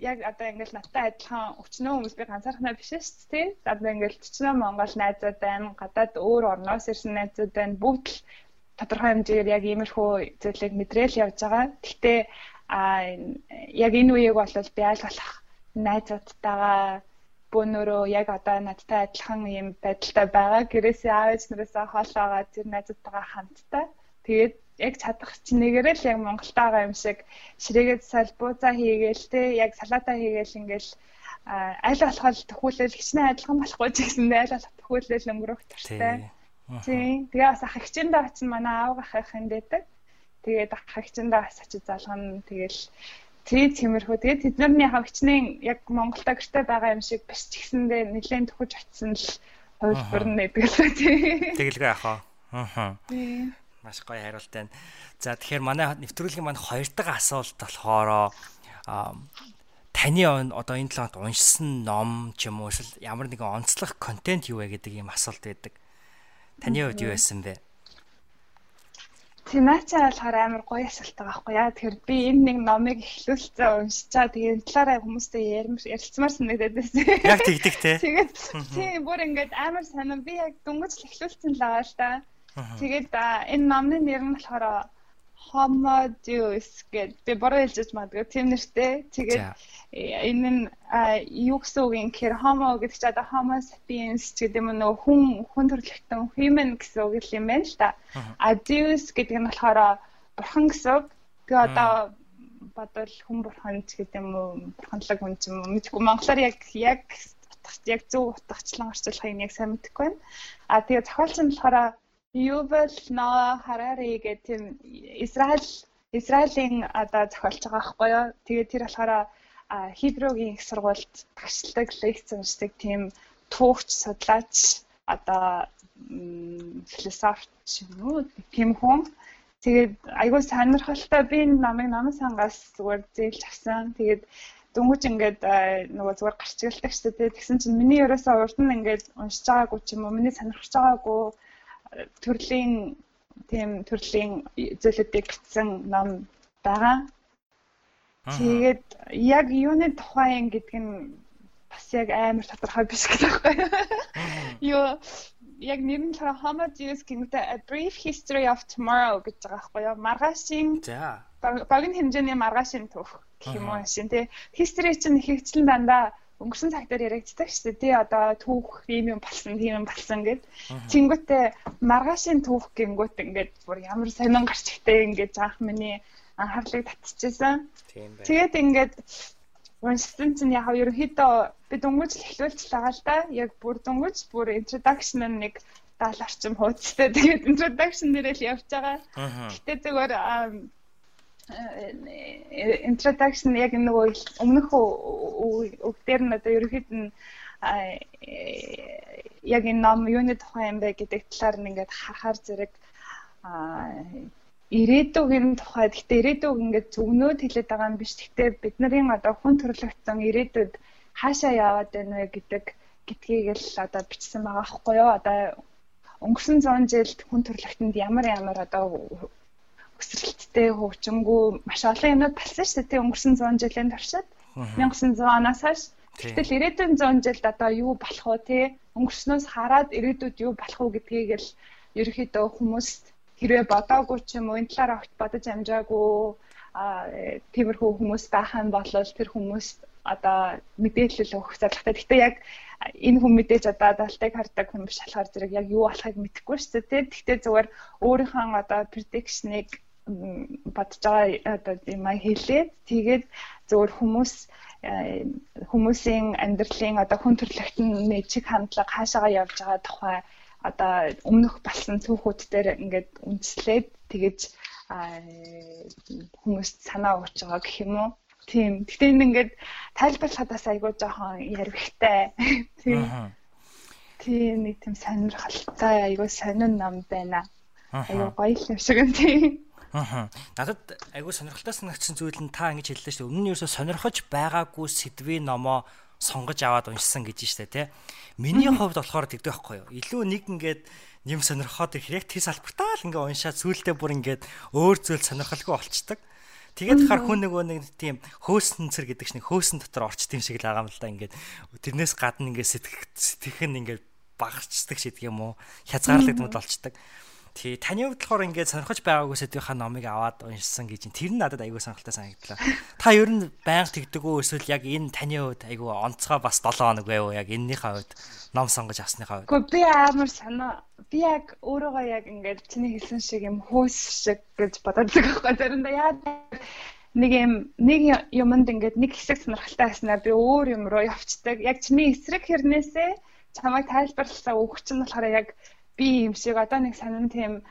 яг одоо ингээл надтай адилхан өчнөө хүмүүс би ганцаархнаа биш шүү дээ. Одоо ингээл өчнөө Монгол найзууд байна, гадаад өөр орноос ирсэн найзууд байна. Бүгд л тодорхой хэмжээгээр яг иймэрхүү зүйлийг мэдрээл явж байгаа. Гэхдээ а яг энэ үеийг бол би аль болох найзуудтайгаа бөөнөрөө яг одоо надтай адилхан юм байдалтай байгаа. Гэрээсээ аав ээж нараасаа хоол аваад тэр найзуудтайгаа хамттай. Тэгээд яг чадах чинээгээр л яг Монголд байгаа юм шиг ширээгээд салбуузаа хийгээл те яг салаата хийгээл ингээл аль болох төхүүлэл хичнээн адилхан болохгүй ч гэсэндээ аль болох төхүүлэл өнгөрөх туртай. Тийм. Тэгээ бас ах хичээндээ очино манай аав ах хин дэдэг. Тэгээд ах хичээндээ бас очиж залгана. Тэгээл Тэгээ тиймэрхүү. Тэгээ тэдний хавчнын яг Монголда гэрте байгаа юм шиг биш ч гэсэндээ нэлээд төхөж очсон л хувилбар нь гэдэг л тий. Тэгэлгүй яхаа. Аа. Маш гоё хариулт байна. За тэгэхээр манай нэвтрүүлгийн маань хоёр дахь асуулт болохоор таны одоо энэ талаад уншсан ном ч юм уу эсвэл ямар нэгэн онцлог контент юу вэ гэдэг ийм асуулт байдаг. Таны хувьд юу байсан бэ? Тиначаа болохоор амар гоё асуулт байгаа байхгүй яа. Тэгэхээр би энэ нэг номыг эхлүүлсэн уншичаа тэгээд талаараа хүмүүстэй ярилцмаар санагдаад байсан. Яг тэгдэг те. Тэгээд тийм бүр ингээд амар санаа би яг дөнгөж л эхлүүлсэн л байгаа л да. Тэгээд энэ номны нэр нь болохоор Homo Deus гэдэг би бороо хэлж магадгүй тийм нэртэй. Тэгээд энэ нь юу гэсэн үг юм гэхээр homo гэдэг чинь одоо homo sapiens гэдэг юм нөгөө хүн хүн төрөлхтөн human гэсэн үг юм байна л та. А deus гэдэг нь болохоор бурхан гэсэн үг. Тэгээ одоо бодвол хүн бурхан ч гэдэг юм уу бурханлаг хүн ч юм уу мэдгүй монголоор яг яг яг зөв утгачлан орчуулахыг яг сайн мэдэхгүй байна. А тэгээ зохиолч нь болохоор Yuval Noah Harari гэх тийм Израиль Израилийн одоо зохиолч байгаа байхгүй юу. Тэгээ тэр болохоор Хиброгийн их сургуульд багшлагдаг лекц уншдаг тийм түүхч судлаач одоо философч юм уу тийм хүн. Тэгээд айгүй сонирхолтой би энэ намыг намын сангаас зүгээр зээлж авсан. Тэгээд дөнгөж ингээд нөгөө зүгээр гарч игэлдэг шүү дээ. Тэгсэн чинь миний ерөөсөө урд нь ингээд уншиж байгаагүй ч юм уу, миний сонирхож байгаагүй төрлийн тийм төрлийн зөвлөдийг бичсэн ном байгаа. Тэгээд яг юуны тухайн гэдэг нь бас яг амар тодорхой биш гэдэг байхгүй юу? Юу яг нэр нь болохоор Homo Deus гэмтэй A Brief History of Tomorrow гэж байгаа байхгүй юу? Маргаашийн За. Багийн хэмжээний маргаашийн түүх гэх юм уу шин тий. History чинь хөвчлэн дандаа өнгөрсөн цаг дээр яригддаг шүү дээ. Тий одоо түүх ийм юм болсон, тийм юм болсон гэд. Тэнгүүтээ маргаашийн түүх гингүүт ингээд бүр ямар сонин гарч ихтэй ингээд заах миний анхаарлыг татчихсан. Тэгээд ингээд уншсан чинь яг ерөнхийдөө би дөнгөж эхлүүлчихлээ л да. Яг бүр дөнгөж бүр introduction нэг 70 орчим хуудастай. Тэгээд introduction нэрэл явж байгаа. Гэтэ зүгээр Э, introduction яг нөгөө өмнөх үг дээр нь одоо ерөөхдөө нь э, яг энэ ном юуны тухай юм бэ гэдэг талаар нь ингээд харахаар зэрэг ирээдүйн тухай. Гэхдээ ирээдүйг ингээд зөвнөөд хэлээд байгаа юм биш. Гэхдээ бидний одоо хүн төрлөختсөн ирээдүйд хаашаа яваад байна вэ гэдэг гэдгийг л одоо бичсэн байгаа байхгүй юу? Одоо өнгөрсөн 100 жилд хүн төрлөختөнд ямар ямар одоо өсрэлттэй хөгжингүү маш олон юмнууд болсон шүү дээ. Өнгөрсөн 100 жилийн туршид 1900 оноос хойш Гэтэл ирээдүйн 100 жилд одоо юу болох вэ те? Өнгөрснөөс хараад ирээдүйд юу болох вэ гэдгийг л ерөөхдөө хүмүүс хэрвээ бодоогүй ч юм уу энэ талаар огт бодож амжаагүй а тиймэрхүү хүмүүс байх юм бол тэр хүмүүс одоо мэдээлэл өгөх зорилготой. Гэхдээ яг энэ хүн мэдээж одоо далтайг хардаг хүн биш болохоор зэрэг яг юу болохыг мэдэхгүй шүү дээ. Гэхдээ зүгээр өөрийнхөө одоо prediction-ыг бодож байгаа одоо юм хэлээд тэгээд зөвөр хүмүүс хүмүүсийн амьдралын одоо хүн төрөлхтний чиг хандлага хаашаага явж байгаа тухай одоо өмнөх болсон түүхүүд дээр ингээд үндэслээд тэгэж хүмүүст санаа өгч байгаа гэх юм уу. Тийм. Гэтэ энэ ингээд тайлбарлахадаас айгүй жоохон ярвихтай. [laughs] Тийм. Тийм нэг тийм сонирхолтой айгүй сонин ном байна. Айгүй гоё юм шиг юм тийм. Аа. Надад айгүй сонирхолтой санагдсан зүйл нь та ингэж хэллээ шүү дээ. Өмнө нь ерөөсө сонирхож байгаагүй сэдвийн номоо сонгож аваад уншсан гэж штэ тий. Миний [laughs] хувьд болохоор тэгдэг байхгүй юу. Илүү нэг ингээд нэм сонирхоод ирэхээр яг тий салбартаа л ингээ уншаад сүултээ бүр ингээд өөр зүйл сонирхолгүй болчдаг. Тэгээд хахаар хүн нөгөө нэг тийм хөөсөн цэр гэдэг чинь хөөсөн дотор орчт юм шиг л байгаа юм л да ингээд тэрнээс гадна ингээд сэтгэх сэтгэх нь ингээд багцдаг шиг юм уу хязгаарлагдмал болчдаг. Тий, таны хувьд болохоор ингээд сонирхож байгаагүй сэдвийнхаа номыг аваад уншсан гэж. Тэр нь надад айгүй сонирхолтой санагдлаа. [laughs] Та ер нь байнга тэгдэг үү эсвэл яг энэ таны хувьд айгүй онцгой бас 7 хоног байв уу? Яг эннийхээ хувьд ном сонгож авсныхаа хувьд. Гэхдээ би амар санаа би яг өөрийгөө яг ингээд чиний хэлсэн шиг юм хөөс шиг гэж бодож байгаа байхгүй заримдаа яа нэг юм нэг юмд ингээд нэг хэсэг сонирхолтой байснаа би өөр юм руу явцдаг. Яг чиний эсрэг хэрнээсээ чамайг тайлбарлалаа өгч нь болохоор яг би юм шиг одоо нэг сонин тийм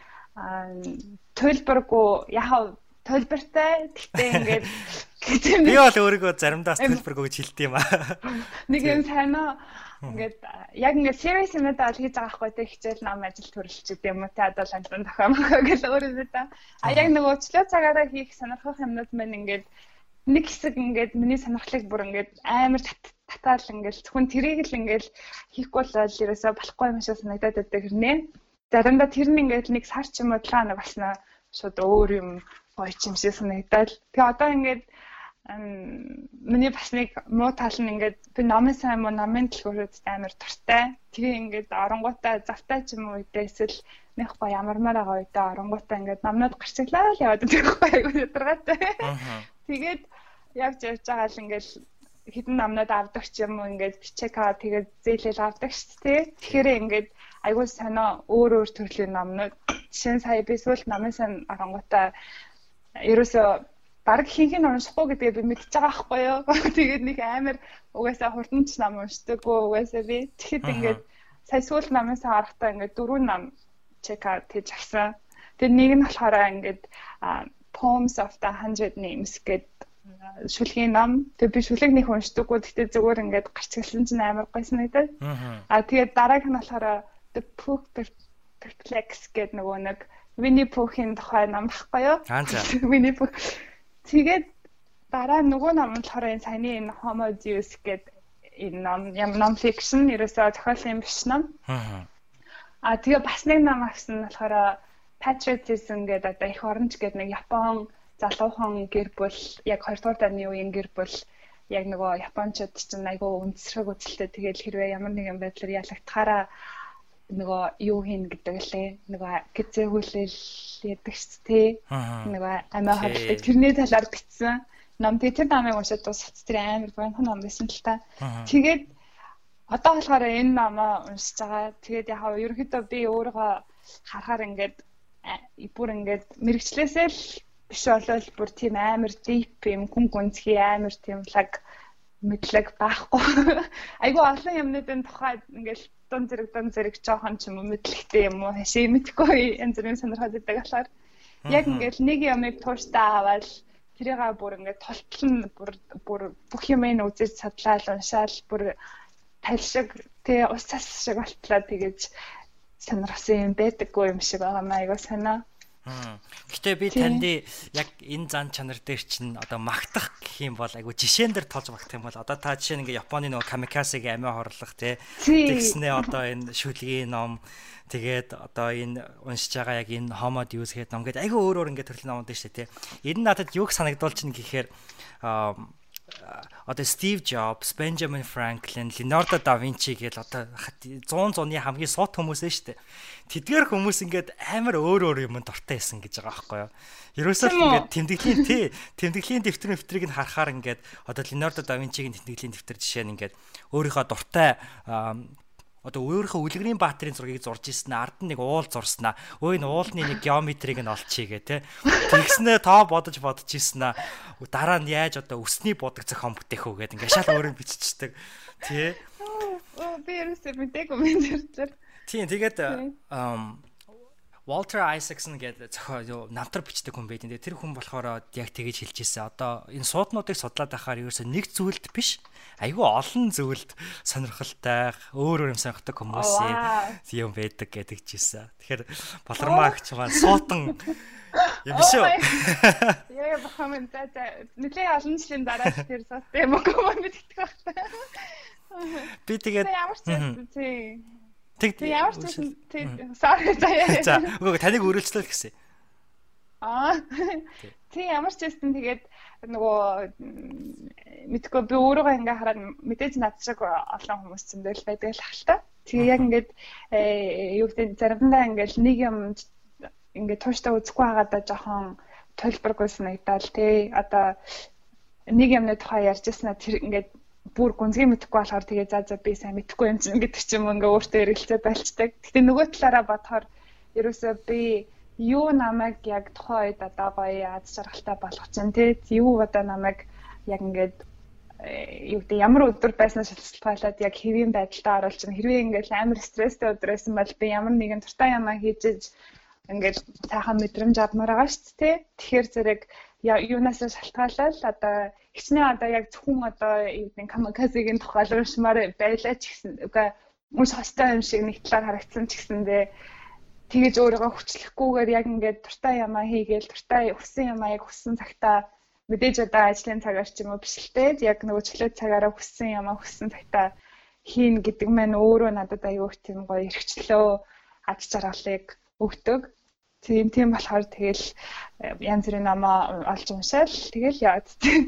төлбөргүй яхаа төлбөртэй гэхдээ ингээд би бол өөрийгөө заримдаа төлбөргүй гэж хэлдэг юм аа. Нэг юм сайнаа ингээд яг ингээд serious юмнууд ал хийж байгаа хгүй тэг хичээл ном ажил төрөлч гэдэг юм уу те одоо ландан тохиомгоо гэж өөрөө та. А яг нөгөө өчлөө цагаараа хийх сонирхох юмнууд маань ингээд нэг хэсэг ингээд миний сонирхлыг бүр ингээд амар татаал ингээл зөвхөн тэрийг л ингээл хийхгүй л ерөөсөө болохгүй юм шиг санагдаад байдаг хэрнээ. Заримдаа тэр нь ингээл нэг сар ч юм уу талаа нэг басна шууд өөр юм гоё юм шиг санагдаад. Тэгээ одоо ингээд миний бас нэг муу тал нь ингээд би номын сайн муу номын дэлгүүрүүд амар дуртай. Тэгээ ингээд оронгуудаа завтай ч юм уу үедээ эсвэл нэг гоё ямармаар байгаа үедээ оронгуудаа ингээд номнууд гарчглаа л яваад байгаа [laughs] гоё айгуу ядаргаатай. Тэгээд явж явж байгаа л ингээд хідэн намнууд авдаг ч юм ингээд бичэк аваад тэгээд зээлэл авдаг шүү дээ. Тэгэхээр ингээд айгүй сонио өөр өөр төрлийн номнууд жишээ нь сая би сүүл намын сан арангуудаа ерөөсөө баг хинх нь уншихгүй гэдгээ би мэдчихэж байгаа байхгүй юу. [laughs] Тэгээд нэг амар угаасаа хурданч нам уншдаггүй угаасаа би. Тэгэхэд ингээд сая сүүл намын сан арахтаа ингээд дөрвөн нам чек аваад тэгж авсан. Тэгээд нэг нь болохоор ингээд Poems of the Hundred Names гэдэг шүлгийн ном. Тэгээ би шүлэг нэг уншдаггүй. Гэхдээ зүгээр ингээд гарч гэлсэн чинь амар гоё санагдаад. Аа тэгээд дараагийнх нь болохоор The Book Perplex гэдэг нөгөө нэг Winnie Pooh-ийн тухай ном баггүй юу? [laughs] Winnie Pooh. Тэгээд дараа нөгөө ном нь болохоор энэ саяны энэ Homo Deus гэдэг энэ ном юм ном фикшн ерөөсөө зохиолын биш ном. Аа. Аа тэгээ бас нэг ном авсан нь болохоор Patriotism гэдэг одоо их оронч гэдэг нэг Япон залуухан гэр бүл яг 2 дугаар дайны үеийн гэр бүл яг нөгөө японочдод чинь айгүй үндэсрэг үзэлтэй. Тэгэл хэрвээ ямар нэгэн байдлаар ялагдахаараа нөгөө юу хийн гэдэг лээ? Нөгөө гэцээгүүлэл яддаг шүү дээ нөгөө амиа хавдаг тэрний талаар бичсэн. Ном тэр намыг уншаад дуусах тэр амар гонхон ном байсан л та. Тэгээд одоо болохоор энэ номоо уншиж байгаа. Тэгээд яг ерөнхийдөө би өөрийгөө харахаар ингээд бүр ингээд мэрэгчлээсээ л биш болол бүр тийм амар deep юм хүн гүнзгий амар тийм лаг мэдлэг байхгүй. [laughs] Айгу олон юмнуудын тухай ингээл дун зэрэг дун зэрэг жоохон ч юм уу мэдлэгтэй юм уу хашаа мэдгүй янз бүрийн сонирхоод байдаг болохоор яг ингээл нэг юмыг тууштай аваад тэрийгээ бүр ингээд толтлон бүр бүр бүх юмыг үзэж судлаад уншаал бүр талшиг тэгээ ус цас шиг болтлоо тэгэж сонирхсан юм байдаггүй юм шиг байгаа маа айгу санаа. Гэтэ би танд яг энэ зан чанар дээр чинь одоо магтах гэх юм бол айгу жишээн дээр тулж магтах юм бол одоо та жишээ ингээ Японы нөгөө камикасег амиа хорлох тий. Тэгснээ одоо энэ шүлгийн ном. Тэгээд одоо энэ уншиж байгаа яг энэ Homo Deus гэдэг ном гэдэг айгу өөр өөр ингээ төрлийн номууд шүү дээ тий. Энэ надад юг санагдуулж чинь гэхээр одоо Стив Джобс, Benjamin Franklin, Leonardo da Vinci гэл одоо 100 зуны хамгийн сут хүмүүс ээ штэ. Тэдгээр хүмүүс ингээд амар өөр өөр юм дуртай байсан гэж байгаа байхгүй юу? Ерөөсөө л ингээд тэмдэглэлийн тий, тэмдэглэлийн дэвтэр нэвтрийг нь харахаар ингээд одоо Leonardo da Vinci-гийн тэмдэглэлийн дэвтэр жишээ нь ингээд өөрийнхөө дуртай одоо өөрийнхөө үлгэрийн баатрийн зургийг зурж ирсэн ард нь нэг уул зурснаа. Өө энэ уулны нэг геометрийг нь олчихъя гэ тэ тэгснээ тоо бодож бодож ирсэн аа дараа нь яаж одоо өсний будаг зохион бүтээх үү гэд ингээ шал өөрөө биччихдэг тий би ерөөсөө мэдээгүй юм зэрэг. Тий. тэгээд Walter Isaacson гэдэг зохио намтар бичдэг хүн байдэн. Тэр хүн болохоор яг тэгэж хэлж ирсэн. Одоо энэ сууднуудыг судлаад байхаар ерөөсөө нэг зүйлд биш. Айгүй олон зүйлд сонирхолтой, өөр өөр юм сонирхдаг хүмүүсийн юм байдаг гэдэг жийсэн. Тэгэхээр балармаагч маань суутан юм шүү. Яа бахам энэ нэлээ олон жилийн дараа тэр сот юм уу мэддэг байх. Би тэгээд ямар ч зүйл тий Тэг ямар ч юм sorry заяа. За үгүй таныг л гэсэн. Аа. Тэг ямар ч юм тэгээд нөгөө мэдгүй би өөрийгөө ингээ хараад мэдээж над шиг олон хүмүүс зөндөл байдаг л хальта. Тэгээ яг ингээд э, юу гэдэг заримдаа ингээл нэг юм ингээд тууштай үзэхгүй байгаадаа жоохон төлбөргүй санагдал тий. Одоо нэг юмны тухай ярьж яснаа тэр ингээд бүр гүнзгий мэдэхгүй болохоор тэгээ за за би сайн мэдэхгүй юм чинь гэдэг чинь ингээ өөртөө эргэлзээ байлцдаг. Гэтэ нөгөө талаараа бодохоор ерөөсөө би юу намайг яг тухайн үед одоо гоё аз жаргалтай болгох чинь тий юу одоо намайг яг ингээд э, юу гэдэг ямар өдөр байснаас шалтгаалаад яг хэвийн байдалтай оруулж чинь хэрвээ ингээд амар стресстэй өдөр байсан бол би ямар нэгэн туртаа ямаа хийж ингээд сайхан мэдрэмж авмаар байгаа шүү дээ. Тэгэхээр зэрэг юунаас шалтгаалаад одоо хичнээн одоо яг зөвхөн одоо юу гэдэг камиказегийн тухай уншмаар байлаа ч гэсэн үгүй мөн хостой юм шиг нэг талаар харагдсан ч гэсэндээ тэгэж өөрийгөө хүчлэхгүйгээр яг ингээд дуртай ямаа хийгээл дуртай хүссэн ямаа яг хүссэн цагтаа мэдээж одоо ажлын цагаар ч юм уу биш л те яг нөгөө чөлөө цагаараа хүссэн ямаа хүссэн цагтаа хийн гэдэг маань өөрөө надад аюу их тийм гоё эрхчлөө ад жаргалыг өгдөг Тийм тийм болохоор тэгэл э, янз бүрийн намаа олж уншаал тэгэл яад тийм.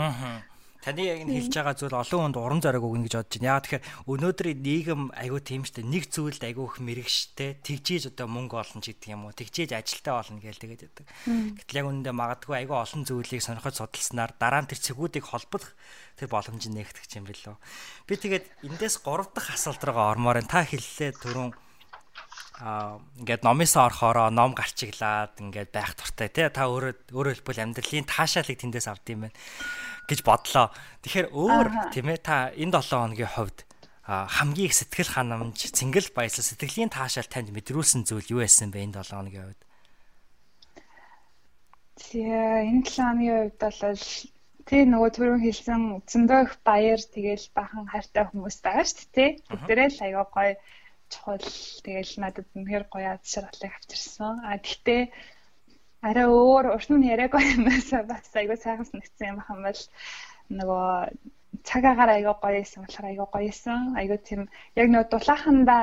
Аа. Таны яг энэ хэлж байгаа зүйл олон хүнд уран зориг өгнө гэж бодож байна. Яагаад тэгэхээр өнөөдрийн нийгэм айгүй тийм штэ нэг зүйлд айгүй их мэрэгштэй тэгжээж одоо мөнгө олно ч гэдэг юм уу. Тэгжээж ажилтаа олно гэж тэгээд байдаг. Гэтэл яг үнэндээ магадгүй айгүй олон зүйлийг сонирхож судалснаар дараа нь тэр цэгүүдийг холбох тэр боломж нээгдэх юм билүү. Би тэгээд эндээс 3 дахь асуулт руугаа ормоор та хэллээ түрүүн аа ингээд номисоо орохороо ном гарчиглаад ингээд байх туртай тий та өөрөө өөрөө хэлбэл амьдралын таашаалыг тэндээс авд юм байна гэж бодлоо. Тэгэхээр өөр тийм ээ та энэ 7 хоногийн хувьд хамгийн их сэтгэл ханамж, цэнгэл баясгал, сэтгэлийн таашаал танд мэдрүүлсэн зүйл юу байсан бэ энэ 7 хоногийн хувьд? Тэгээ энэ 7 хоногийн хувьд бол тий нөгөө түрүүн хэлсэн зөндөө их баяр тэгэл бахан хайртай хүмүүс байгаа шүү дээ тий. Бүгдээрээ л аягаа гоё чухал тэгэл надад үнэхээр гоё аз жаргалыг авчирсан. А тэгтээ арай өөр урд нь яриаг юмээс бас айгүй сайхан санагдсан юм бахан бол нөгөө цаг агаар айгүй гоё исэн болохоор айгүй гоё исэн. Айгүй тийм яг нөгөө дулааханда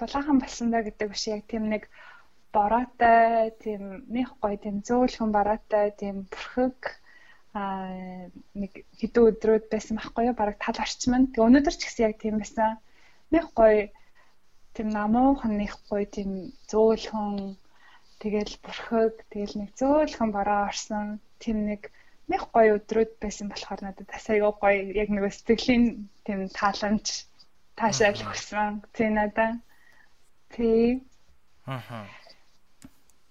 дулаахан болсондоо гэдэг биш яг тийм нэг бороотой тийм нэг гоё тийм зөөлхөн бороотой тийм бүрхэг а нэг хэдэн өдрүүд байсан байхгүй юу? Бараг тал орчим нь. Тэг өнөөдөр ч гэсэн яг тийм байсан. Нэг гоё тийм намуухан нэхгүй тийм зөөлхөн тэгэл бүрхэг тэгэл нэг зөөлхөн бороо орсон. Тийм нэг нэг гоё өдрүүд байсан болохоор надад бас аягүй гоё яг нэг сэтгэлийн тийм тааламж таашаал өгсөн тий надаа. Тий. Аха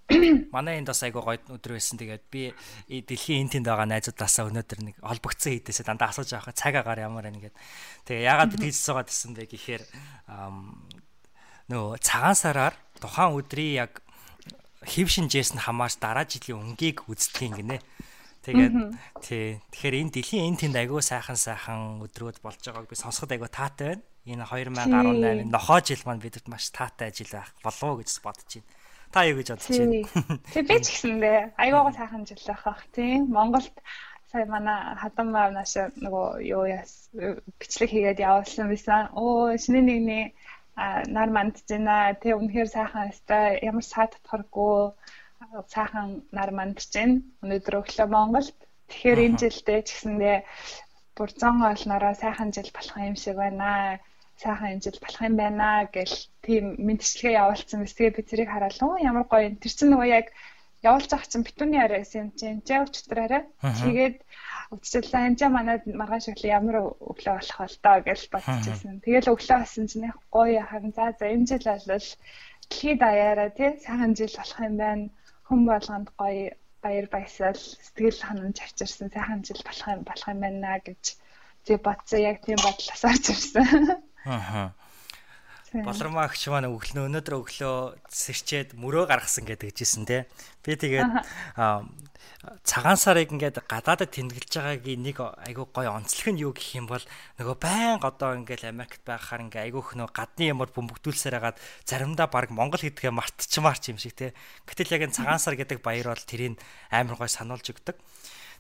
[coughs] Манай энд бас айгуу гоё өдөр байсан. Тэгээд би дэлхийн энэ тэнд байгаа найзуудаасаа өнөөдөр нэг олбогдсон хийдээсээ дандаа асууж авах цаг агаар ямар байна гэд. Тэгээ ягаад би тийж суугаад исэн бэ гэхээр нөө цагаан сараар тухайн өдрийн яг хэв шинжээс нь хамаарч дараа жилийн өнгийг үздгийн гинэ. Тэгээд тий. Тэгэхээр энэ дэлхийн энэ тэнд айгүй сайхан сайхан өдрүүд болж байгааг би сонсоход айгүй таатай байна. Энэ 2018 нохоо жил маань бидэд маш таатай жил байх болов уу гэж бодож байна. Та юу гэж бодож байна? Тэг би ч гэсэндээ айгуугаа сайхан жил байх бах тийм. Монголд сая манай хатан мав нааш нөгөө юу яс бичлэг хийгээд явуулсан байсан. Оо шинэ нэгний нар мандж байна. Тэг үнэхээр сайхан өстой ямар саад татхаргүй сайхан нар мандж байна. Өнөөдөр өглөө Монголд. Тэгэхээр энэ жилдээ ч гэсэндээ бүр 100 олнороо сайхан жил болох юм шиг байна сайхан жил болох юм байна гэл тийм мэдчилгээ явуулсан. Тэгээ би тэрийг хараад уу ямар гоё. Тэр чинь нөгөө яг явуулж чинь битүүний арайс юм чинь. Жаа өчтөрөөрэ. Тэгээд өчтөрлөө энэ манад маргааш өглөө ямар өглөө болох вэ таа гэж бодчихсон. Тэгэл өглөө басан чинь яг гоё харин за за энэ жил бол дэлхийд даяараа тий сайхан жил болох юм байна. Хүн болгонд гоё баяр баясгал сэтгэл ханамж авчирсан сайхан жил болох юм болох юм байна гэж тэг бодсон яг тийм бодлоос орж ирсэн. Аа. Болормоо агч маань өглөө өнөөдөр өглөө сэрчээд мөрөө гаргасан гэдэг жисэн те. Би тэгээд цагаан сарыг ингээд гадаадад тэмдэглэж байгаагийн нэг айгүй гоё онцлог нь юу гэх юм бол нөгөө байн одоо ингээд Америкт байхаар ингээд айгүй хнөө гадны ямар бөмбөгдүүлсээр хагаад заримдаа баг Монгол гэдгээ мартчмаарч юм шиг те. Гэтэл яг энэ цагаан сар гэдэг баяр бол тэрийг амар гоё сануулж өгдөг.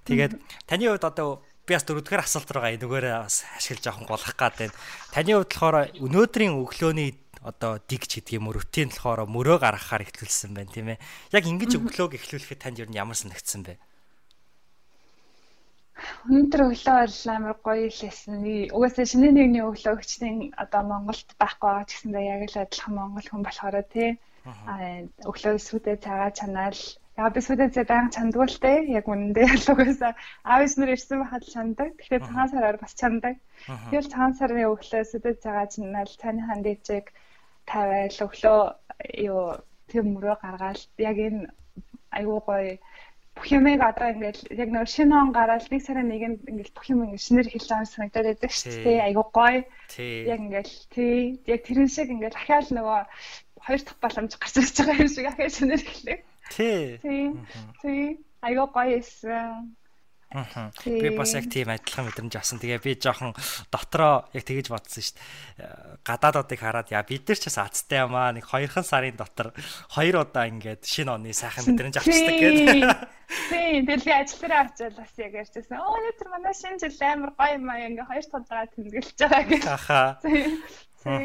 Тэгээд таны хувьд одоо би бас дөрөвдүгээр асуулт руугаа энэгээрээ бас ашиглаж авах голох гад байна. Таны хувьд болохоор өнөөдрийн өглөөний одоо dig ч гэдэг юм уу рутин болохоор мөрөө гаргахаар ихлүүлсэн байна тийм ээ. Яг ингэж өглөөг ихлүүлэхэд танд ер нь ямар санагдсан бэ? Өнөөдөр өглөө бол амар гоё лээсэн. Угаасаа шинэ нэгний өглөө өчтөн одоо Монголд байхгүй байгаа ч гэсэндээ яг л адилхан монгол хүн болохоор тий. Өглөө сүдэ цагаа чанаал Яа би сүдэцээ байнга чандгүй л те. Яг үнэндээ [laughs] ялуугаасаа аав ээж нар ирсэн байхад чандаг. Тэгэхээр цагаан сараар бас чандаг. Тэгэл цагаан сарын өглөө сүдэц цагаа чинаал таны хан дээжийг тавиал өглөө юу тийм мөрөө гаргаал яг энэ айгуу гоё бүх юмыг одоо ингээд яг нөр шинэ он гараад нэг сарын нэгэнд ингээд бүх юм ингээд шинээр хэлж байгаа санагдаад байдаг шүү дээ. Айгуу гоё. Яг ингээд тий. Яг тэрэн шиг ингээд ахаал нөгөө хоёр дахь боломж гарч ирж байгаа юм шиг ахаа шинээр хэлээ. Тий. Тий. Айгаа гоё эссэн. Аа. Би бас яг тийм адилхан мэдрэмж авсан. Тэгээ би жоохон дотроо яг тэгэж бодсон шүү дээ. Гадаадуудыг хараад яа бид нар ч бас азтай юм аа. Нэг хоёрхан сарын дотор хоёр удаа ингээд шинэ оны сайхан мэдрэмж авчдаг гэдэг. Тийм. Тэгэл би ажил дээр очиад бас яг ярьчихсан. Оо өнөөдөр манай шинэ жил амар гоё юм аа. Ингээ хоёр талдаа тэмдэглэж байгаа гэх. Аха. Тийм.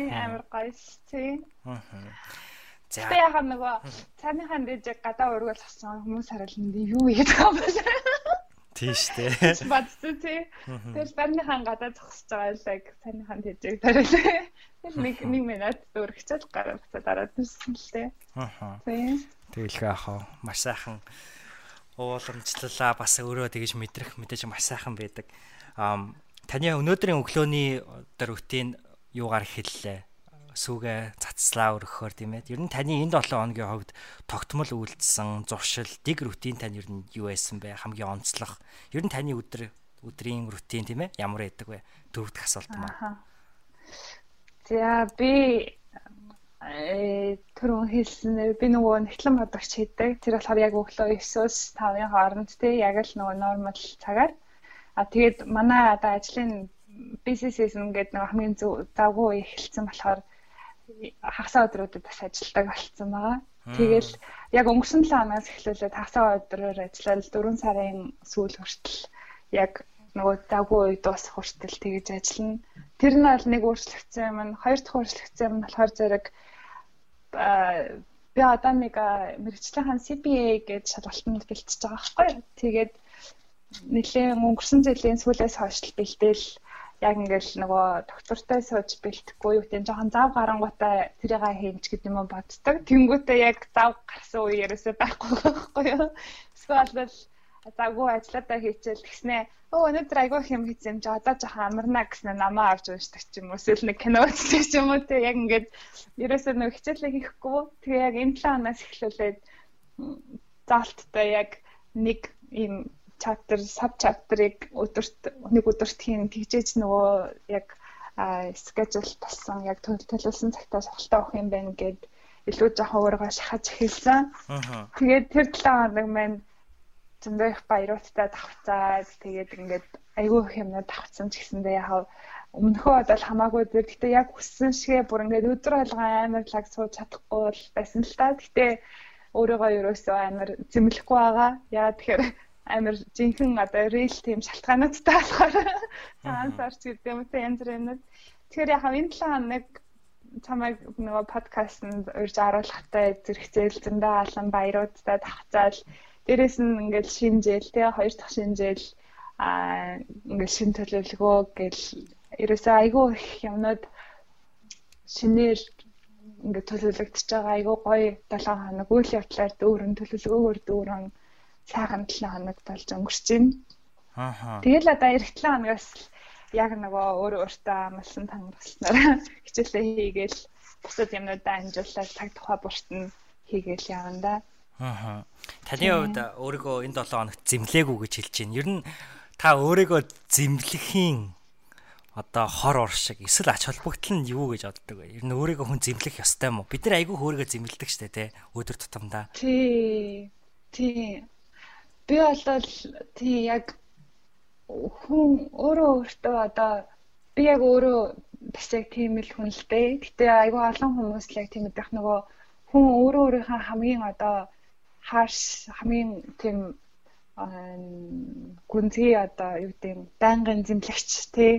Амар гоё шүү. Тийм. Аа. За. Тэ яхаа нөгөө цааныхаа дэж гадаа ургуул авсан хүмүүс харална юу ийгээд байгаа юм бэ? Шүү дээ. Бадсан тий. Тэгэл барныхан гадаа зогсож байгаа лэг цааныхаа дэж тариалаа. Тэгэл нэг нэг минут өргөцөл гараа буцаа дараад ирсэн л дээ. Аа. Тийм. Тэгэлхээ ахаа маш сайхан ууламжлалаа бас өөрөө тэгж мэдрэх мэдээж маш сайхан байдаг. Аа таны өнөөдрийн өглөөний дээр рутин юугаар хэллээ? Сүүгээ цацлаа өргөхөөр тийм ээ. Ер нь таны энэ 7 хоногийн хувьд тогтмол үйлдэлсэн зуршил, дэг рутин тань ер нь юу байсан бэ? Хамгийн онцлог. Ер нь таны өдөр өдрийн рутин тийм ээ ямар байдаг вэ? Дөрөвдөх асуулт маань. За би э түрүүн хэлсэн би нөгөө нэгтлэн бодогч хийдэг. Тэр болохоор яг өглөө 9-өөс 5-ын хооронд тий яг л нөгөө нормал цагаар. А тэгээд манай одоо ажлын бизнес season гэдэг нэг хамгийн завгүй эхэлсэн болохоор хагасаа өдрүүдэд бас ажилладаг болцсон байгаа. Тэгэл яг өнгөрсөн 7 хоногоос эхлүүлээд хагасаа өдрөөр ажиллаад 4 сарын сүүл хүртэл яг нөгөө завгүй үед дуусах хүртэл тэгэж ажиллана. Тэр нь бол нэг өөрчлөгдсөн юм. Хоёр дахь өөрчлөгдсөн юм болохоор зэрэг би одоо нэг мэрэгчлийнхэн CPA гэж шалгалтанд бэлтэж байгаа байхгүй. Тэгээд нэлээд өнгөрсөн жилийн сүүлээс хойш бэлдээл яг ингээл нөгөө доктортой сууж бэлтгэхгүй юу гэдэг жоохон зав гарангуудаа тэрийг хийнч гэдэг юм боддог. Тэнгүүтээ яг зав гарсан үе ерөөсөө байхгүй байхгүй юу. Эсвэл завгүй ажилладаа хийчихэл тэгснэ. Өө өнөөдөр айгүй юм хийсэн юм чи одоо жоохон амарна гэснэ намаа авч уншдаг ч юм уу. Эсвэл нэг кино үздэг ч юм уу те яг ингээд ерөөсөө нэг хичээлээ хийхгүй. Тэгээ яг энэ 7 хоногоос эхлүүлээд заалттай яг нэг ийм chapter sub chapter-ыг өдөрт нэг өдөрт хийн тэгжээж нөгөө яг schedule болсон яг төлөвлөсөн цагтаа сонголтоо авах юм байна гэд илүү жоохон өөрийгөө шахаж эхэлсэн. Тэгээд тэр 7 хоног маань зөндөө их баяруудтай давхцаад тэгээд ингээд айгүй их юмнууд давхцсан ч гэсэндээ яг өмнөхөө бодол хамаагүй дээр гэтээ яг хүссэн шигэ бүр ингээд өдөр алгаа амар лаг сууж чадахгүй байсан л та. Гэтээ өөрийгөө ерөөсөө амар зэмлэхгүй байгаа. Яа тэгэхээр амар жинхэнэ одоо real team шалтгаануудтай болохоор сансарч гэдэг юм те янз бүрийн. Тэгэхээр яг энэ 7 хоног чамайг нөгөө подкастт урьж оруулахтай зэрэгцээл зөндөө алан баяруудтай тахцаал дээрэс нь ингээд шинжээл те хоёр дахь шинжээл а ингээд шин төлөвлөгөө гэл ерөөсөө айгүй их юмнууд шинээр ингээд төлөвлөгдөж байгаа айгүй гоё 7 хоног үйл явдлаар дүүрэн төлөвлөгөөгөр дүүрэн сайхан 7 хоног болж өнгөрч байна. Аа. Тэгэл одоо эх 7 хоногоос яг нөгөө өөрөө өөртөө амлсан тангарчлснаар [laughs] хичээлээ хийгээл бусад юмнуудаа амжуулаад цаг тухай бурт нь хийгээл явна да. Аа. Таны хувьд өөрийгөө энэ 7 хоногт зэмлээгүү гэж хэлж байна. Ер нь та өөрийгөө зэмлэхийн одоо хор ор шиг эсвэл ач холбогдол нь юу гэж боддог вэ? Ер нь өөрийгөө хүн зэмлэх ёстой юм уу? Бид нар айгүй өөрийгөө зэмлэдэг штэ тий өдөр тутамдаа. Тий. Тий. Би болол тий яг хүн өөрөө өөртөө одоо би яг өөрөө бас яг тийм л хүн л дээ. Гэтэ айгүй олон хүмүүс л яг тийм их нөгөө хүн өөрөө өөрийнхөө хамгийн одоо харш хамгийн тийм гүнзгий одоо юу гэдэг байнгын зэмлэгч тий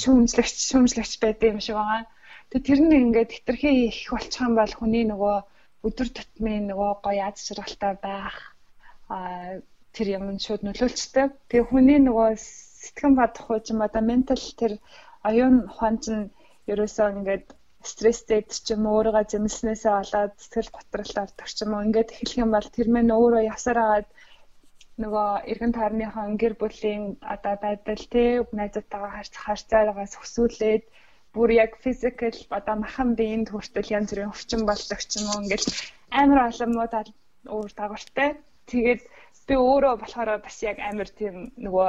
шүүмжлэгч шүүмжлэгч байдаг юм шиг байгаа. Тэгээ тэр нь ингээд хитрхи их болчих юм бол хүний нөгөө өдөр тутмын нөгөө гоё аз жаргалтай байх тэр юм шууд нөлөөлцдөг. Тэгээ хүний нөгөө сэтгэн ч юм одоо ментал тэр оюун ухаан чинь ерөөсөө ингээд стресстэй ч юм уу өөрийгөө зэмлснээсээ болоод сэтгэл юм уу ингээд эхлэх юм бол тэр мэн өөрөө явсаар агаад нөгөө эргэн тойрныхон гэр бүлийн одоо байдал тий найзуудтайгаа харьц харьцаагаас хөсүүлээд бүр яг физикал одоо махан биеинд хүртэл янз бүрийн өвчин болдог ч юм уу ингээл амар олон муу өөр дагавартай. Тэгээд би өөрөө болохоор бас яг амар тийм нөгөө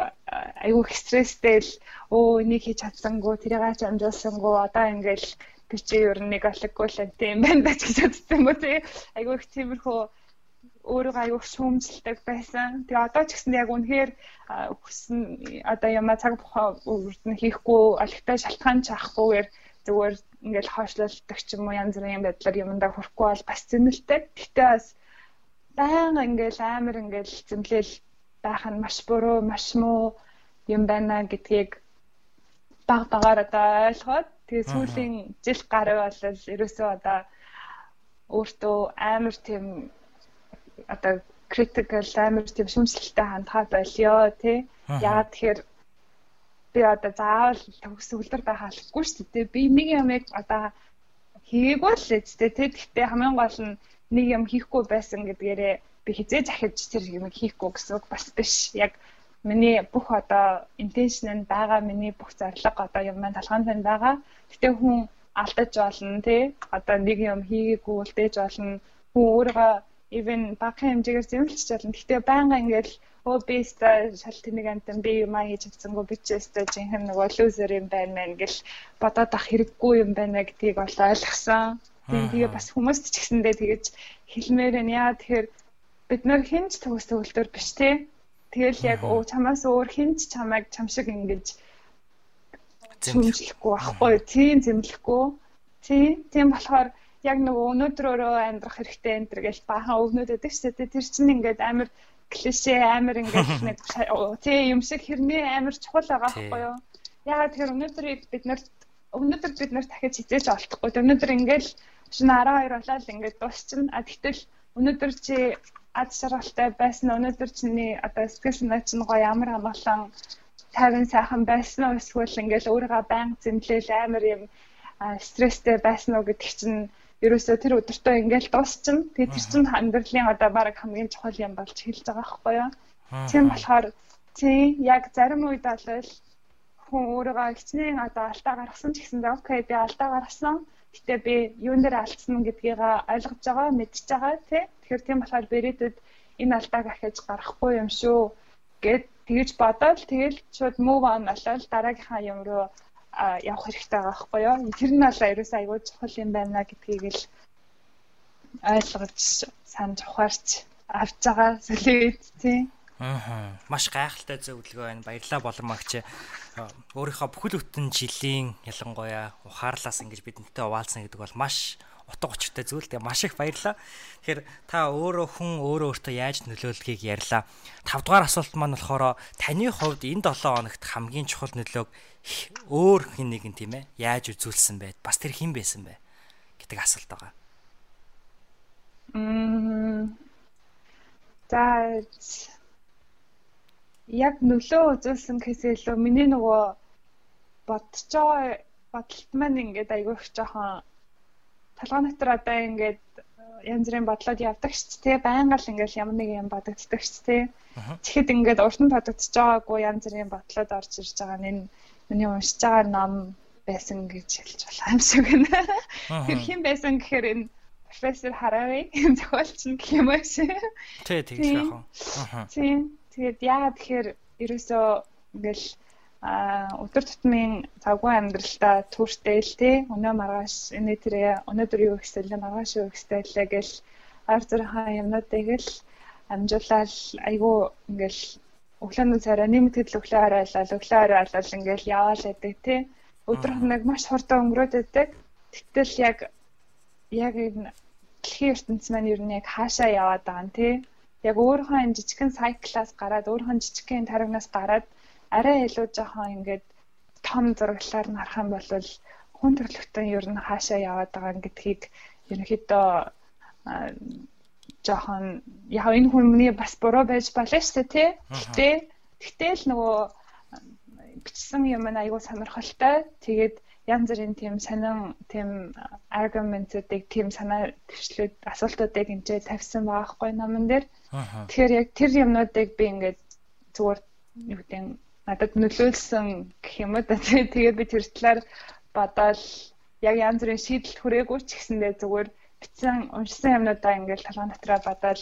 аюу их стресстэй л өө энийг хийж чадсангүй тэрийг ч амжуулсангүй одоо ингээл би чи ер нь нэг алггүй л юм байна гэж бодсон юм уу тий аюу их тиймэрхүү өөрийгөө аягүй шүүмжилдэг байсан. Тэгээ одоо ч гэсэн яг үнэхээр хүсн одоо ямаа цаг бохоо үрд нь хийхгүй олигтой шалтгаан ч авахгүйгээр зүгээр ингээл хойшлолдог ч юм уу янз бүрийн байдлаар юмдаа хүрэхгүй бол бас зэмэлтэй. Гэтэ бас баян ингээл амар ингээл зэмлэл байх нь маш буруу, маш муу юм байна гэдгийг баг багаар одоо ойлгоод тэгээ сүүлийн жил гаруй бол ерөөсөө одоо өөртөө амар тийм одоо critical амар тийм шүмжлэлтэй хандхаа болио тий. Яагаад тэгэхээр би одоо заавал төгс үлдэр байхаалгүй шүү дээ. Би нэг юмыг одоо хийгээгүй л л дээ тий. Гэхдээ хамгийн гол нь нэг юм хийхгүй байсан гэдгээрээ би хизээ захиж тэр юм хийхгүй гэсэн үг бас биш. Яг миний бүх одоо intention нь байгаа миний бүх зарлага одоо юм маань талхаанд байна байгаа. Гэтэ хүн алдаж болно тий. Одоо нэг юм хийгээгүй үлдээж болно. Хүн өөрийгөө even багахан хэмжээгээр зэмлэж чадна. Гэхдээ байнга ингээл өө би өстө шал тэнэг амтан би юм аа хийж чадсангүй би ч өстө жинхэнэ нөгөө лузер юм байна мэн гэл бодоод ах хэрэггүй юм байна гэдгийг бол ойлгосон. Тийм тэгээ бас хүмүүст ч гэсэндээ тэгэж хэлмээр нь яа тэгэхээр бид нар хинч төгс төгөлтөр биш те. Тэгэл яг оо чамаас өөр хинч чамайг чам шиг ингэж зэмлэхгүй байхгүй тийм зэмлэхгүй. Тийм тийм болохоор яг нөгөө өнөөдрөөрөө амьдрах хэрэгтэй энэ төр гэж баахан өвнөд өгдөг шүү дээ. Тэр чинь ингээд амар клишэ амар ингээд [laughs] нэг тий юм шиг хэрнээ амар чухал байгаа байхгүй юу? Ягаад тэгэхээр өнөөдрийг бид нарт өнөөдөр бид нарт дахиж хизээж олдохгүй. Өнөөдөр ингээд шинэ 12 болоод ингээд дуусчихна. А тэгтэл өнөөдөр чи ад шаргалтай байсан өнөөдөр чиний одоо сэтгэл санаа чинь гоё ямар амгалан тайван сайхан байсан уу эсвэл ингээд өөрийгөө байнга зэмлээл амар юм стресстэй байсан уу гэдэг чинь ерөөсөө тэр өдөртөө ингээл дуусчихна. Тэгээ тэр чинь амьдралын одоо баг хамгийн чухал юм болж хэлж байгаа байхгүй юу? Тийм болохоор тий яг зарим үед бол хүн өөрийгөө хичнээн одоо алдаа гаргасан ч гэсэндээ окей би алдаа гаргасан. Гэтэ би юун дээр алдсан гэдгийг ойлгож байгаа, мэдчихэж байгаа тий. Тэгэхээр тийм болохоор бэрээдүүд энэ алдааг ахиж гарахгүй юм шүү гэд тэгж бодоод тэгэл шууд move on болоод дараагийнхаа юм руу явах хэрэгтэй байгаа байхгүй юу. Тэр нь бол ерөөсөө аягүй чухал юм байна гэдгийг л ойлгож санаж ухаарч авч байгаа солиод тий. Аа. Маш гайхалтай зөвлөгөө байна. Баярлалаа болормагч. Өөрийнхөө бүхэл бүтэн жилийн ялангуяа ухаарлаас ингэж бидэнтэй хуваалцсан гэдэг бол маш утга учиртай зүйл. Тэгээ маш их баярлалаа. Тэгэхээр та өөрөө хүн өөрөө өөртөө яаж нөлөөлөхийг ярьлаа. 5 дугаар асуулт маань болохоор таны хувьд энэ 7 хоногт хамгийн чухал нөлөөг өөр хин нэгэн тийм ээ яаж үзүүлсэн бэ? Бас тэр хэн байсан бэ? гэдэг асуулт байгаа. Мм. За яг нөлөө үзүүлсэн гэхээс илүү миний нөгөө байгаа бодолт маань ингээд айгүй их жоохон талгаа дотор одоо ингээд янз бүрийн бодлоод явдаг ч тий байнга л ингээд ямар нэг юм бодогддаг ч тий тэгэхэд ингээд урд нь бодогдож байгаагүй янз бүрийн бодлоод орж ирж байгаа нь миний уншиж байгаа ном байсан гэж хэлж болох юм шиг байна. Тэр хэн байсан гэхээр энэ профессор Харари [laughs] зохиолч нь гэх юм ааш. Тий, тэгж яах вэ? Тийм. Тэгээд яагаад тэгэхээр ерөөсөө ингээл а өдөр тутмын цаггүй амьдралдаа түүртэй л тий өнөө маргааш энэ тэрэ өнөөдөр юу гэсэлээ маргааш юу гэсэлээ гэл ар зүрхаа юмнуудыг л амжуулаад айгүй ингээл өглөөний царай нэмэгдэл өглөө оройлал өглөө оройлал ингээл яваал байдаг тий өдөр хоног маш хурдан өнгөрөөд байдаг. Гэтэл яг яг энэ дэлхийн ертөнц маань ер нь яг хаашаа яваад байгаа юм тий яг өөрийнхөө энэ жижигхэн сайклаас гараад өөрийнхөө жижигхэн таригнаас гараад арай илүү жоохон ингээд том зураглалаар нь харах юм бол хүн төрлөختөн ер нь хаашаа яваад байгаа гэдгийг ерөнхийдөө жоохон яг энэ хүний бас буруу байж болно шүү дээ тий. Гэтэ гэтэл нөгөө бичсэн юм аягүй сонирхолтой. Тэгээд янз бүрийн тийм сонин тийм аргументуудыг тийм санаа төвчлүүд асуултуудыг энэ тавьсан байгаа хгүй номон дээр. Тэгэхээр яг тэр юмнуудыг би ингээд зүгээр юу гэдэг надад нөлөөлсөн гэх юм уу да. [laughs] Тэгээд би тэр талаар бодоод яг янз бүрийн шийдэл хүрээгүй ч гэсэндээ зүгээр бичсэн уншсан юмнуудаа ингээд толгой дотроо бодоод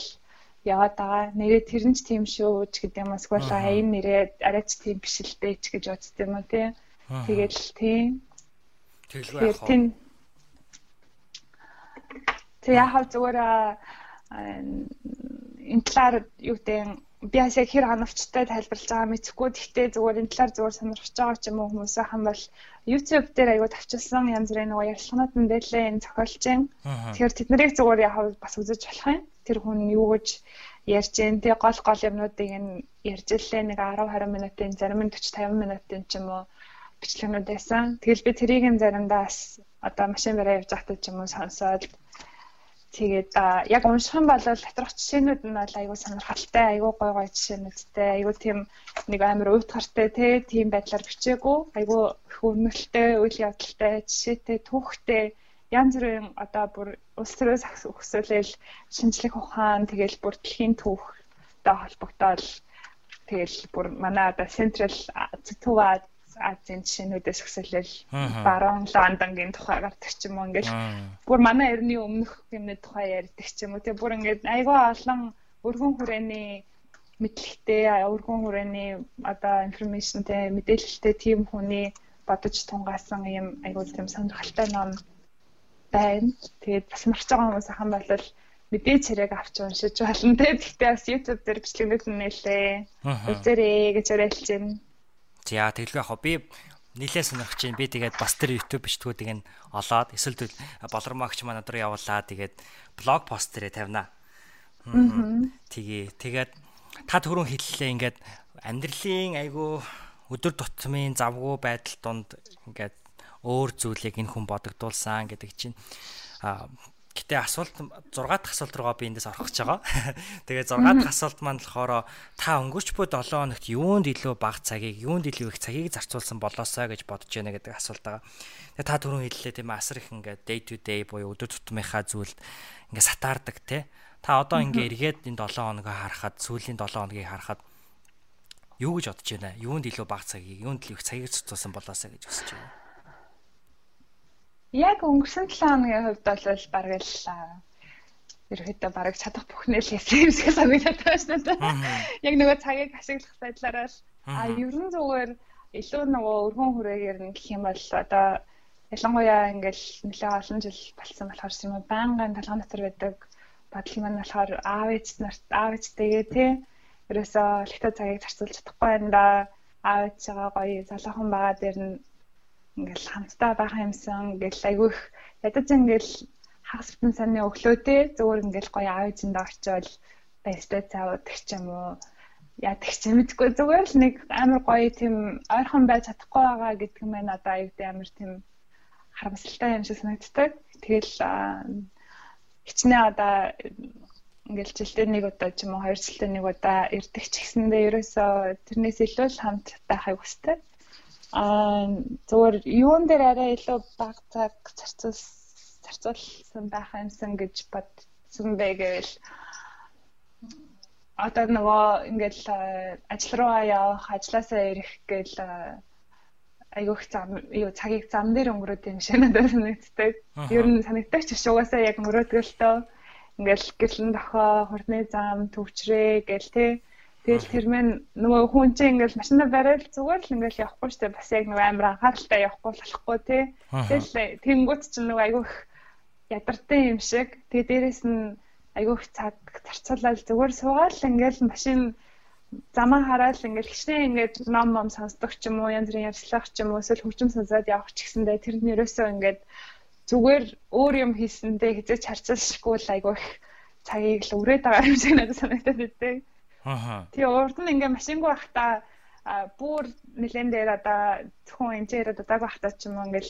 яваад байгаа. Нэрээ тэр нь ч тийм шүү ч гэдэг юм. Эсвэл энэ нэрээ арайч тийм биш л дээ ч гэж бодсон юм уу тий. Тэгэл тийм Тэглгүй яах вэ? Тэг яхав зүгээр энэ талаар юу гэдэг би бас яг хэр ханавчтай тайлбарлаж байгаа мэдэхгүй гэхдээ зүгээр энэ талаар зүгээр сонирхож байгаа ч юм уу хүмүүсээ хам бол YouTube дээр аягүй тавчилсан янз бүрийн нөгөө ярилцлаганууд нь байлээ энэ зохиолчийн. Тэгэхээр тэднийг зүгээр яг бас үзэж болох юм. Тэр хүн юу гэж ярьж जैन тэг гол гол юмнуудыг нь ярьж лээ нэг 10 20 минутын зарим нь 40 50 минутын ч юм уу бичлэгнүүд байсан. Тэгэл би тэрийг нь заримдаа одоо машин бараа явж байхдаа ч юм уу сонсоод тэгээд яг унших юм бол доторх жишээнүүд нь бол айгүй сонирхолтой, айгүй гой гой жишээнүүдтэй, айгүй тийм нэг амар уйтгартай те тийм байдлаар бичээгүй, айгүй их өрнөлттэй, үйл явдалтай, жишээтэй, түүхтэй янз бүрийн одоо бүр улс төрөөс өсөөлөл шинжлэх ухаан тэгэл бүр дэлхийн түүхтэй холбогдоод тэгэл бүр манай одоо Central Төв Азийн жишээнүүдээс өсөлөл баруун Лондонгийн тухай гардаг ч юм уу ингээл бүр манай эртний өмнөх юмны тухай ярьдаг ч юм уу тэгээ бүр ингээд айгүй олон өргөн хүрээний мэдлэгтэй өргөн хүрээний одоо информашнтэй мэдээлэлтэй тийм хүний бодож тунгаасан юм айгүй тийм сонирхолтой ном байна. Тэгээд бас марч байгаа хүмүүс ахын бол мэдээж хэрэг авч уншиж болно те. Гэхдээ бас YouTube дээр бичлэгнүүд нь нэлээ. Үзээрэй гэж байна. За тэгэлгүй яг би нилээ сонирхож байна. Би тэгээд бас тэр YouTube бичлэгүүдийг нь олоод эсвэл болормогч манай өдөр явуулаа. Тэгээд блог пост дээрээ тавина. Тэгээ тэгээд та түрүүн хэллээ ингээд амьдралын айгүй өдөр тутмын завгүй байдал донд ингээд өөр зүйлийг энэ хүн бодогдуулсан гэдэг чинь Гэтэ асуулт 6 дахь асуулт руугаа би эндээс орох гэж байгаа. [laughs] Тэгээ 6 дахь асуулт маань болохоор та өнгөрч буй 7 хоногт юунд илүү бага цагийг, юунд илүү их цагийг зарцуулсан болоосаа гэж бодож байна гэдэг асуулт байгаа. Тэгээ та түрүүн хэллээ тийм асар их ингээд day to day буюу өдөр тутмынхаа зүйлд ингээд сатаардаг те. Та одоо ингээд эргээд энэ 7 хоногоо харахад, сүүлийн 7 хоногийг харахад юу гэж бодож байна? Юунд илүү бага цагийг, юунд илүү их цагийг зарцуулсан болоосаа гэж хүсэж байна. Яг өнгөрсөн 7 хоногийн хувьд бол бараг л ерөөдөө бараг чадах бүхнээ л хийсэн юм шиг санагдаад байна шүү дээ. Яг нөгөө цагийг ашиглах байдлаараа л. А ерөн зүгээр илүү нөгөө өргөн хүрээгээр нь гэх юм бол одоо ялангуяа ингээл нэлээ олон жил болсон болохоор юм байнгын талхан дотор байдаг бодол маань болохоор аав ээж нарт аав ээжтэйгээ тий ерөөсөө лекта цагийг зарцуулж чадахгүй байна да. Аав ээжгаа гоё залуухан байгаа дээр нь ингээл хамтдаа байх юмсан ингээл айгүйх ядаж ингээл хагас бүтэн санны өглөөдөө зөвөр ингээл гоё аав ээжинд орчвол баяртай цаавд гэх юм уу яадаг ч мэдгүй зүгээр л нэг амар гоё тийм ойрхон байж чадахгүй байгаа гэдэг юм байна одоо аюултай амар тийм харамсалтай юм шиг санагддаг. Тэгэл хичнээн одоо ингээл жилдээ нэг удаа ч юм уу хоёр жилдээ нэг удаа ирдэг ч гэсэндээ ерөөсөө тэрнээс илүү л хамт байхыг хүсдэг. Аа зүгээр юун дээр арай илүү баг цаг зарцуул зарцуулсан байх юмсан гэж бодсон бэ гэвэл одоо нөгөө ингээл ажил руугаа явах, ажилласаа ирэх гээл айгуух зам юу цагийг зам дээр өнгөрөөд юм шиг надад санагддаг. Ер нь санагддаг ч биш угаасаа яг тоо. Ингээл гэлэн дохоо, хурдны зам, төвчрээ гээл те. Тэгэл тэр мэн нөгөө хүн чинь ингээл машинаа барайл зүгээр л ингээл явахгүй штэ бас яг нөгөө амар анхааралтай явахгүй болохгүй те. Тэгэл тэнгуут чинь нөгөө айгуух ядартай юм шиг. Тэгээ дээрэс нь айгуух цаг зарцуулаад зүгээр суугаад ингээл машин замаа хараад ингээл хичнээн ингээд ном ном сонсдог ч юм уу янз бүрийн ярьцлах ч юм уу эсвэл хөгжим сонсоод явах ч гэсэндээ тэр нь ерөөсөө ингээд зүгээр өөр юм хийсэндээ хизээч харцалшгүй л айгүй их цагийг л өрөөд байгаа юм шиг надад санагдаад байдаг. Аа. Тэгээ урд нь ингээд машингүй байхдаа бүр нэлен дээр одоо зөвхөн одоо даг байхдаа ч юм уу ингээд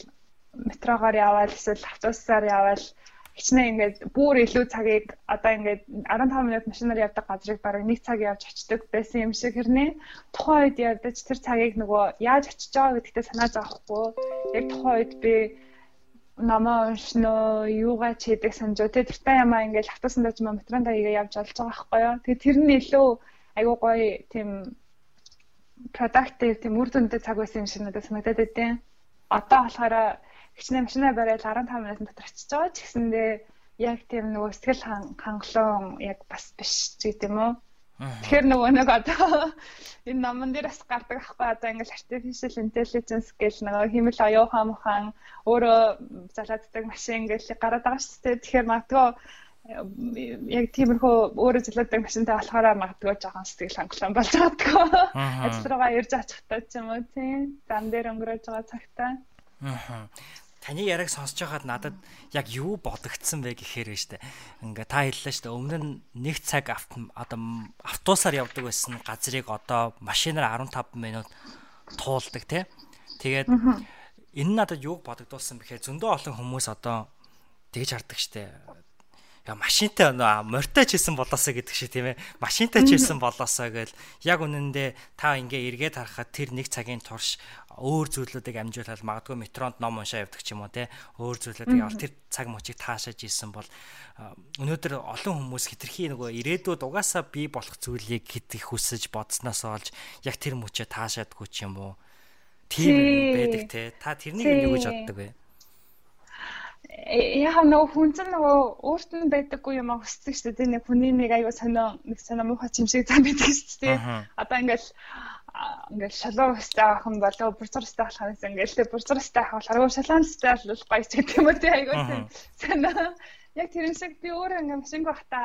метрогоор яваал эсвэл автобусаар яваал. Хичнээн ингээд бүр илүү цагийг одоо ингээд 15 минут машинаар явдаг газрыг бараг 1 цаг явж очдөг байсан юм шиг хэрнээ. Тухайн үед явдаж тэр цагийг нөгөө яаж очиж байгаа гэдэгтээ санаа зовхгүй. Яг тухайн үед би намаа уншно юугаа ч хийдэг санджуу тэ тэртээ ямаа ингээд автосанд ч юм метрон таяга явж олж байгаа байхгүй юу тэгээ тэр нь илүү айгуу гоё тийм productive тийм үр дүнтэй цаг байсан юм шиг надад санагдаад байдیں۔ Одоо болохоор хичнээн машинаа барайл 15 минутын дотор очиж байгаа ч гэсэндээ яг тийм нөгөө сэтгэл хангалуун яг бас биш ч гэдэг юм уу. Тэгэхээр нөгөө нэг одоо энэ номон дээр бас гардаг аахгүй одоо ингээл artificial intelligence гэл нөгөө химэл оюухан мухан өөрөө залааддаг машин гэл гараад байгаа шүү дээ. Тэгэхээр магадгүй яг тиймэрхүү өөрөө залуудаг машинтай болохоор магадгүй жоохон сэтгэл хангалуун болж байгаа. Ажил руугаа ирж очихтай ч юм уу тийм. Зам дээр өнгөрөөж байгаа цагтаа. Аа таны яриг сонсож байхад надад яг юу бодогдсон бэ гэхээр штэ. Ингээ та хэллээ штэ өмнө нь нэг цаг одоо автобусаар явдаг байсан газрыг одоо машинаар 15 минут туулдаг тий. Тэгээд энэ надад юуг бодогдуулсан бэхээр зөндөө олон хүмүүс одоо тэгж хардаг штэ яа машинтай морьтой ч хийсэн болоосоо гэдэг шиг тийм ээ. Машинтай ч хийсэн болоосоо гэл яг үнэндээ та ингээ эргээд харахад тэр нэг цагийн турш өөр зүйлүүдийг амжуулаад магадгүй метронд ном уншаа явдаг ч юм уу те? Өөр зүйлүүдийг авал тэр цаг мөчийг таашааж ийсэн бол өнөөдөр олон хүмүүс хитрхи нөгөө ирээдүйд угаасаа бий болох зүйлийг хитэх хүсэж бодсноос олж яг тэр мөчөө таашаадгүй ч юм уу. Тийм байдаг те? Та тэрнийг юу гэж боддог вэ яа нөгөө хүн чинь нөгөө өөрт нь байдаггүй юм а хүсдэг шүү дээ. Нэг хүний нэг аюу сонио нэг сонио муухай юм шиг зам байдаг шүү дээ. Одоо ингээл ингээл шалуу өстэй авах юм болоо бурцар өстэй авах юмсан ингээл. Тэг бурцар өстэй авах болохоор шалаан өстэй бол гоё ч гэдэг юм уу тий аюу сонио яг тэрэн шиг би өөрөө ингээл машинг бахта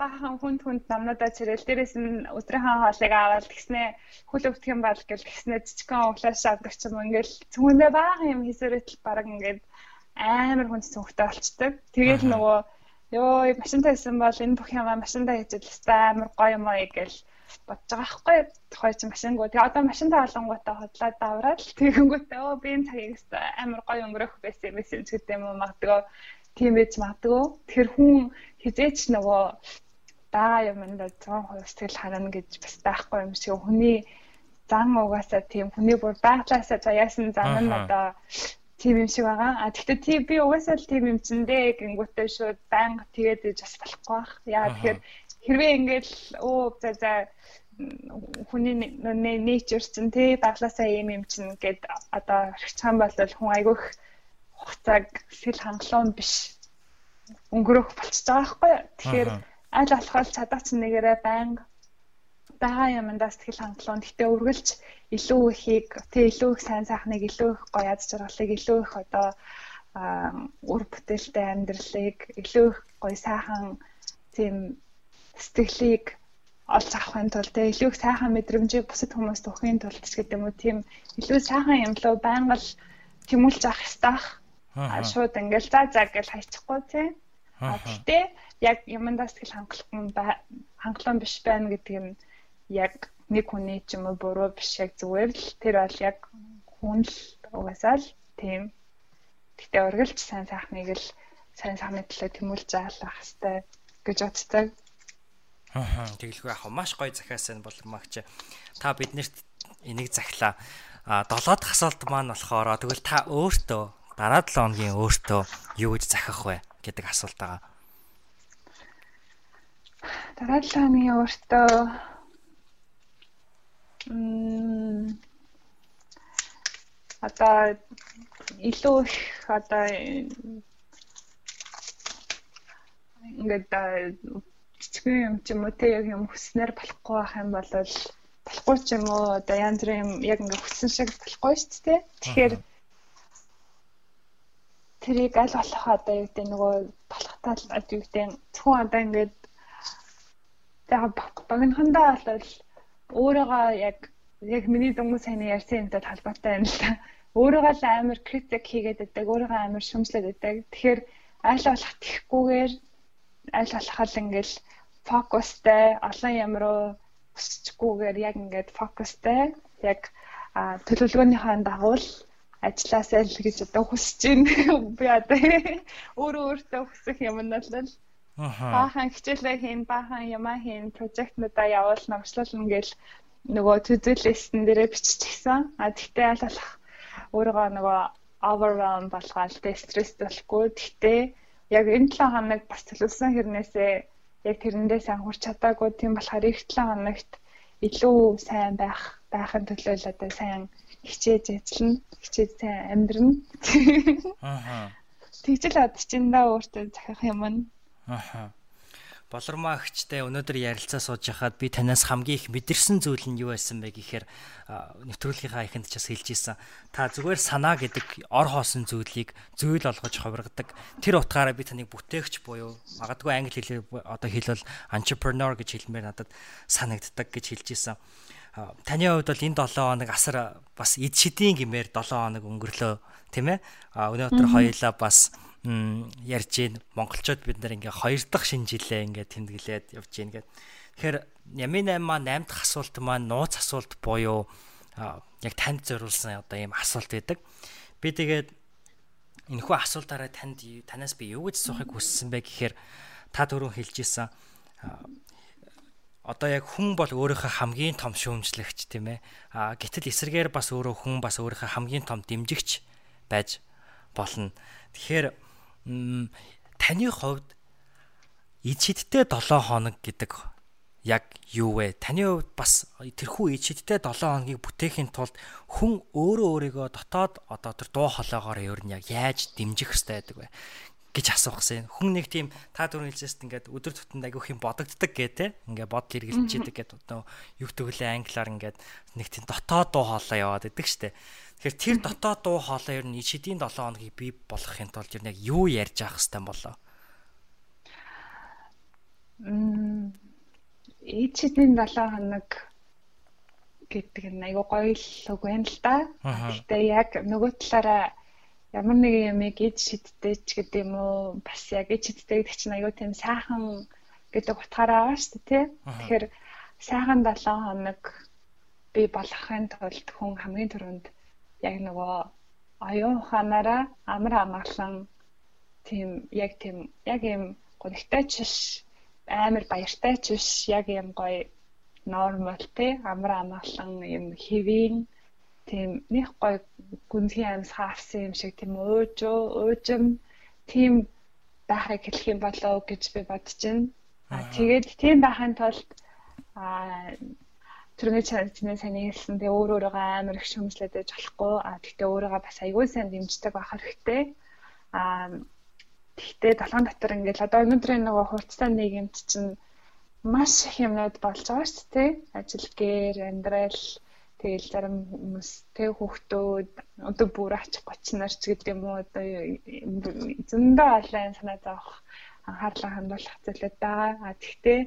баахан хүнд хүнд намнуудаа чирэл дээрээс нь өдрийнхөө хоолыг аваад тэгснээ хөл өвдөх юм бол гэл тэгснээ жижигхэн углааш авдаг ч юм ингээл. Цүнээ баахан юм хийсэрэтэл баг ингээд амар хүнд цүнхтэй болчдөг. Тэгээд нөгөө ёо машинтай хийсэн бол энэ бүх юмаа машинтай хийж л амар гоё юм аа гэл бодож байгаа байхгүй тухай чи машингуу. Тэгээ одоо машинтай болонгуудаа хотлоод давраад тэгэнгүүтээ оо би энэ цагийг амар гоё өнгөрөх байсан юм эсвэл гэдэг юм уу магадгүй тийм байж магадгүй. Тэр хүн хизээч нөгөө даа юмд 100% сэтгэл ханана гэж бас байхгүй юм шиг хүний зан угаасаа тийм хүний бүр байглаасаа заяасан зам нь одоо тийм юм шиг байгаа. А тэгтээ тий би угаасаа л тийм юм зэндээ гингүүтээ шууд банк тэгээд бас болохгүй бах. Яа тэгэхээр хэрвээ ингээд өө за за хүний nature чинь тий баглаасаа юм юм чинь гээд одоо орчихсан бол хүн айгүйх хугацааг сэл хангалуун биш өнгөрөх болчихж байгаа байхгүй. Тэгэхээр аль болохоор чадаач нэгээрээ байнга байгаа юмдаа сэтгэл хангалуун гэтээ үргэлж илүү ихийг тэг илүү их сайн сайхныг илүү их гоё яд жаргалыг илүү их одоо үр бүтээлтэй амьдралыг илүү их гоё сайхан тийм сэтгэлийг олж авахын тулд тэг илүү их сайхан мэдрэмжийг бусад хүмүүст өгөхийн тулд ч гэдэг юм уу тийм илүү сайхан юм руу байнга л тэмүүлж авах хэрэгтэй. Шууд ингээл за за гэж хайчихгүй тий. Гэтэ яг юмдаа сэтгэл хангалуун хангалуун биш байна гэдэг нь яг нэг хүний ч юм уу буруу биш яг зүгээр л тэр бол яг хүн л угаасаа л тийм. Гэтэ ургалж сайн сайхныг л сайн сайхны төлөө тэмүүлж заалах хэвээр гэж боддог. Аа тэгэлгүй яг маш гоё захиасан болмагч та биднэрт энийг захилаа. А долоод хасуулт маань болохоор тэгвэл та өөртөө дараа 7 хоногийн өөртөө юу гэж захих вэ гэдэг асуулт байгаа. Дараа 7 хоногийн өөртөө одоо илүү их одоо ингээд цэцгэн юм ч юм уу те яг юм хүснээр болохгүй байх юм бол болохгүй ч юм уу одоо янз бүрийн юм яг ингээд хүссэн шиг болохгүй шүү дээ. Тэгэхээр тэрийг аль болох одоо юу гэдэг нөгөө болохтаа л юу гэдэг зөвхөн одоо ингээд яг багнахандаа бол өөрийгөө яг яг миний дөнгөж сайн ярьсан юмтай холбоотой юм л та. Өөрийгөө л амар критик хийгээд байдаг, өөрийгөө амар шүмжлээд байдаг. Тэгэхээр аль болох тихгүйгээр аль болох л ингээл фокустай олон юм руу өсчихгүйгээр яг ингээд фокустай яг төлөвлөгөөнийхөө дагуу л ажилласаа л гэж одоо хүсэж байна. [laughs] Би одоо өөрөө өөртөө хүсэх юм нь бол баахан хичээлээ хийн, баахан ямаа хийн, прожектнуудаа явуул намжлуулна гэл нөгөө төдөлөстэн дээрээ биччихсэн. А тэгтээ аль болох өөрийгөө нөгөө overwhelm болгоод тэ стресс болохгүй. Тэгтээ яг энэ 7 хоног бас төлөвсөн хэрнээсээ яг тэрэндээ сайн хурц чадаагүй тийм болохоор их 7 хоногт илүү сайн байх байхын төлөө л одоо сайн хичээж ажиллана, хичээж сайн амьдрна. Аа. Тэгжэл ад чинь да өөртөө захих юм нь. Аа. Болормоо агчтай өнөөдөр ярилцаа сууж хахад би танаас хамгийн их мэдэрсэн зүйл нь юу байсан бэ гэхээр нэвтрүүлгийнхаа ихэнд ч бас хэлж исэн. Та зүгээр санаа гэдэг ор хоосон зүйлийг зүйл олгож ховрогдаг. Тэр утгаараа би таныг бүтээгч буюу магадгүй англи хэлээр одоо хэлвэл entrepreneur гэж хэлмээр надад санагддаг гэж хэлж исэн таны хувьд бол энэ 7 хоног асар бас эд шидийн гимээр 7 хоног өнгөрлөө тийм ээ өнөөдөр хоёулаа бас ярьж гин монголчууд бид нар ингээ хоёр дахь шинэ жилээ ингээ тэмдэглээд явж гин гэдэг. Тэгэхээр Ямин 8 маань 8 дахь асуулт маань нууц асуулт буюу яг танд зориулсан одоо ийм асуулт байдаг. Би тэгээд энэхүү асуултаараа танд танаас би юу гэж асуухыг хүссэн бэ гэхээр та түрүүн хэлж исэн одоо яг хүн бол өөрийнхөө хамгийн том шүүмжлэгч тийм ээ. А гэтэл эсэргээр бас өөрөө хүн бас өөрийнхөө хамгийн том дэмжигч байж болно. Тэгэхээр таны хувьд ичидтэй 7 хоног гэдэг яг юу вэ? Таны хувьд бас тэрхүү ичидтэй 7 хоногийг бүтээхийн тулд хүн өөрөө өөрийгөө дотоод одоо тэр дуу хоолойгоор ер нь яг яаж дэмжих хэрэгтэй байдаг вэ? гэж асуух гэсэн. Хүн нэг тийм та дөрөв хэлжсэн ингээд өдөр тутамд агиох юм бодогддаг гэ тэ. Ингээд бодол эргэлжээдэг гэд одоо юу төгөлөө англиар ингээд нэг тийм дотоод дуу хоолой яваад идэг штэ. Тэгэхээр тэр дотоод дуу хоолой ер нь шидийн 7 хоногийг бий болгохын тулд ер нь яг юу ярьж авах хэвээр болоо. Мм ичидийн 7 хоног гэдэг нь айгу гоё л үг байна л да. Гэтэ яг нөгөө талаараа ямар нэгэн ямыг ид шидтэй ч гэдэг юм уу бас яг ид шидтэй гэдэг чинь аюу тийм сайхан гэдэг утгаараа байгаа шүү дээ тий. Тэгэхээр сайхан 7 хоног би болохын тулд хүн хамгийн түрүүнд яг нөгөө оюун ухаанаараа амар амгалан тийм яг тийм яг юм гонхтой ч биш амар баяртай ч биш яг юм гоё нормал тий амар амгалан юм хэвийн тийм нэг гоё гүнзгий амьс хаарсан юм шиг тийм өөжөө өөжим тийм байхыг хэлэх юм болоо гэж би бодож байна. А тэгээд тийм байхын тулд а түрүүний чанарчны сайн хэлсэн тэгээ өөр өөрөөгөө амар их шөмжлөд байж болохгүй. А тэгтээ өөрийгөө бас аягүй сайн дэмждэг байх хэрэгтэй. Аа Гэхдээ толгойн дотор ингээл одоо өнөөдрийн нөгөө хурцтай нийгэмд чинь маш их юмнууд болж байгаа шүү дээ. Ажил гээр, амьдрал тэгэл зарим хүмүүс тэг хүүхдүүд өдөр бүр ачих 30 нарч гэдэг юм уу одоо зөндөө олон санаа зовох анхаарлаа хандуулах зүйлүүд байгаа. А тэгтээ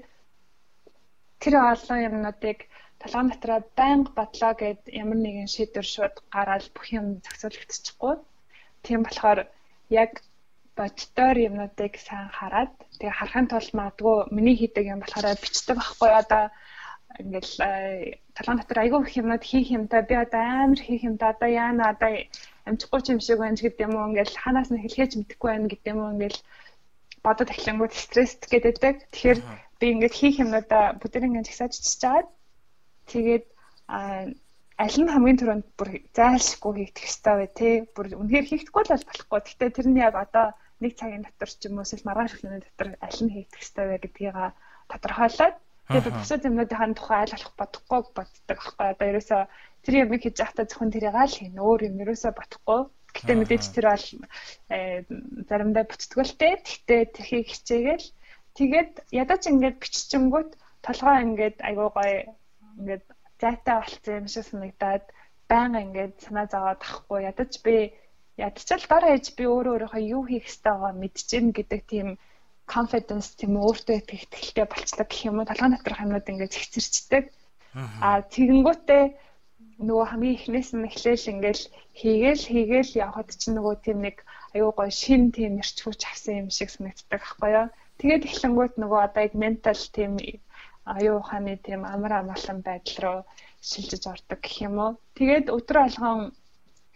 тэр олон юмнуудыг толгойн дотроо байнга бодлоо гэд ямар нэгэн шийдвэр шууд гараад бүх юм зохицуулагдчихгүй. Тийм болохоор яг боддоор юмнуудыг сайн хараад тэгээ харахын тулд магадгүй миний хийдэг юм болохоор бичдэг байхгүй одоо. Ингээл э, талан дотор айгүй их юмнууд хийх юмтай би одоо амар хийх юмтай одоо яана одоо амжихгүй юм шиг байна гэдэг юм уу? Ингээл ханаас нь хэлхээж мэдэхгүй байна гэдэг юм уу? Ингээл бодод эхлэнгүүд стресст гэдэг. Тэгэхээр би ингээд хийх юмнуудаа бүдэрингээ жагсаажчихж жаад тэгээд аль нь хамгийн түрүүнд бүр зайлшгүй хийх хэрэгтэй вэ те? Бүр үнэхээр хийхгүй л болохгүй. Гэхдээ тэрний яг одоо нэг цагийн дотор ч юм уу эсвэл маргааш өглөөний дотор аль нь хийх хэрэгтэй вэ гэдгийг тодорхойлоод. Тэгээд бусад юмнуудын тухай айл болох бодохгүй боддог аахгүй одоо ерөөсөө тэр юм хийж явахдаа зөвхөн тэрийг аль хийн өөр юм ерөөсөө бодохгүй. Гэтэ мэдээж тэр бол э, заримдаа бүтдэг л те. Гэтэ тэрхийг хичээгээл. Тэгээд ядаж ингээд биччихэнгүүт толгой ингээд айгуу гоё ингээд зайтай болцсон юм шиг санагдаад байнга ингээд санаа зовоод тахгүй ядаж би ядчил дор хаяж би өөрөө өөрийнхөө юу хийх ёстой байгаа мэдчихээн гэдэг тийм confidence тийм өөртөө ихтэй болцлоо гэх юм уу толгойн доторх юмнууд ингээд зэгцэрчдэг. Аа тэгэнгүүтээ нөгөө хамгийн эхнээс нь эхлээл ингээл хийгээл хийгээл явхад чинь нөгөө тийм нэг аюу гой шин тийм нэрч хүч авсан юм шиг санагддаг аахгүй юу. Тэгээд эхлэнгүүт нөгөө одоо яг ментал тийм аюу ухааны тийм амар амгалан байдал руу шилжиж ордог гэх юм уу. Тэгээд өдөр алган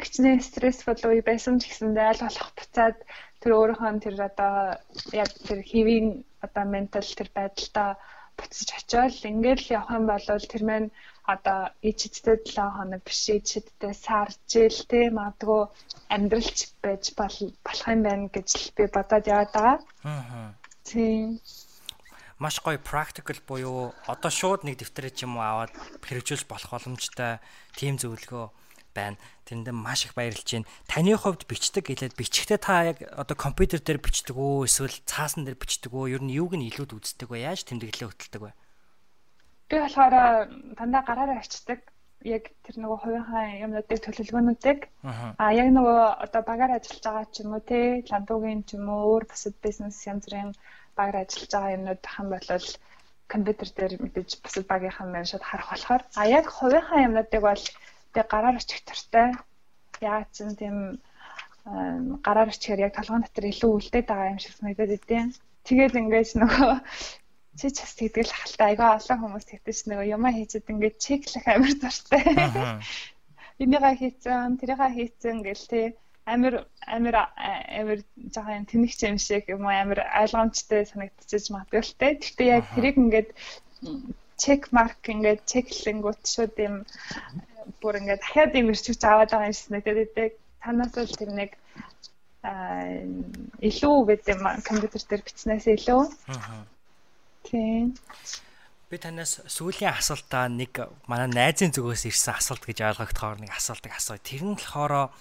хичнээн стрессфул үе байсан ч гэсэндээ аль болох буцаад тэр өөрийнхөө тэр одоо яг тэр хэвийн одоо ментал тэр байдалтай буцаж очиод ингээл явах юм бол тэр маань одоо ичдтэй 7 хоног биш ичдтэй сар жил те магадгүй амьдралч байж болох юм байна гэж би бодоод яваад байгаа. Аа. Тийм маш гоё practical буюу одоо шууд нэг дэвтрээ ч юм уу аваад хэрэгжүүлж болох боломжтой team зөвлөгөө байна. Тэрэнд маш их баярлж байна. Таны хувьд бичдэг хэлээд бичихтэй та яг одоо компьютер дээр бичдэг үү эсвэл цаасан дээр бичдэг үү? Ер нь юуг нь илүүд үздэг вэ? Яаж тэмдэглэлээ хөтэлдэг вэ? Би болохоор дандаа гараараа ачдаг. Яг тэр нөгөө хувийнхаа юмнуудыг төлөвлөгөөнүүдийг аа яг нөгөө одоо багаар ажиллаж байгаа ч юм уу те ландуугийн ч юм уу өөр бусад бизнес янз бүрийн багаар ажиллаж байгаа юмнууд хам болол компьютер дээр мэдээж бусад багийнхаа маань шууд харах болохоор а яг хувийнхаа юмнуудыг бол Тэгээ гараар очих тартай. Яагаад ч тийм гараар очихээр яг толгойн дотор илүү үлдээд байгаа юм шиг санагдаад идэв. Тэгээд ингээд нөгөө чи ч бас тэгдэл хальтаа айгаа олон хүмүүс тэгдэж нөгөө юмаа хийчихэд ингээд чеклэх амар дуртай. Энийгээ хийцэн, тэрийгээ хийцэн гэл тий амир амир амир жоохон тэнэгч юм шиг юм амир ойлгомжтой санагдчихж магадгүй. Гэхдээ яг тэрийг ингээд чек марк ингээд чеклэнгүүт шууд юм бүр ингээд дахиад юм ирчвч аваад байгаа юм шиг идэг. Танаас л тэр нэг аа илүү гэдэг юм компьютер дээр бичснээс илүү. Аа. Тийм. Би танаас сүүлийн асуултаа нэг манай найзын зүгээс ирсэн асуулт гэж ойлгогдохоор нэг асуултыг асууя. Тэр нь болохоор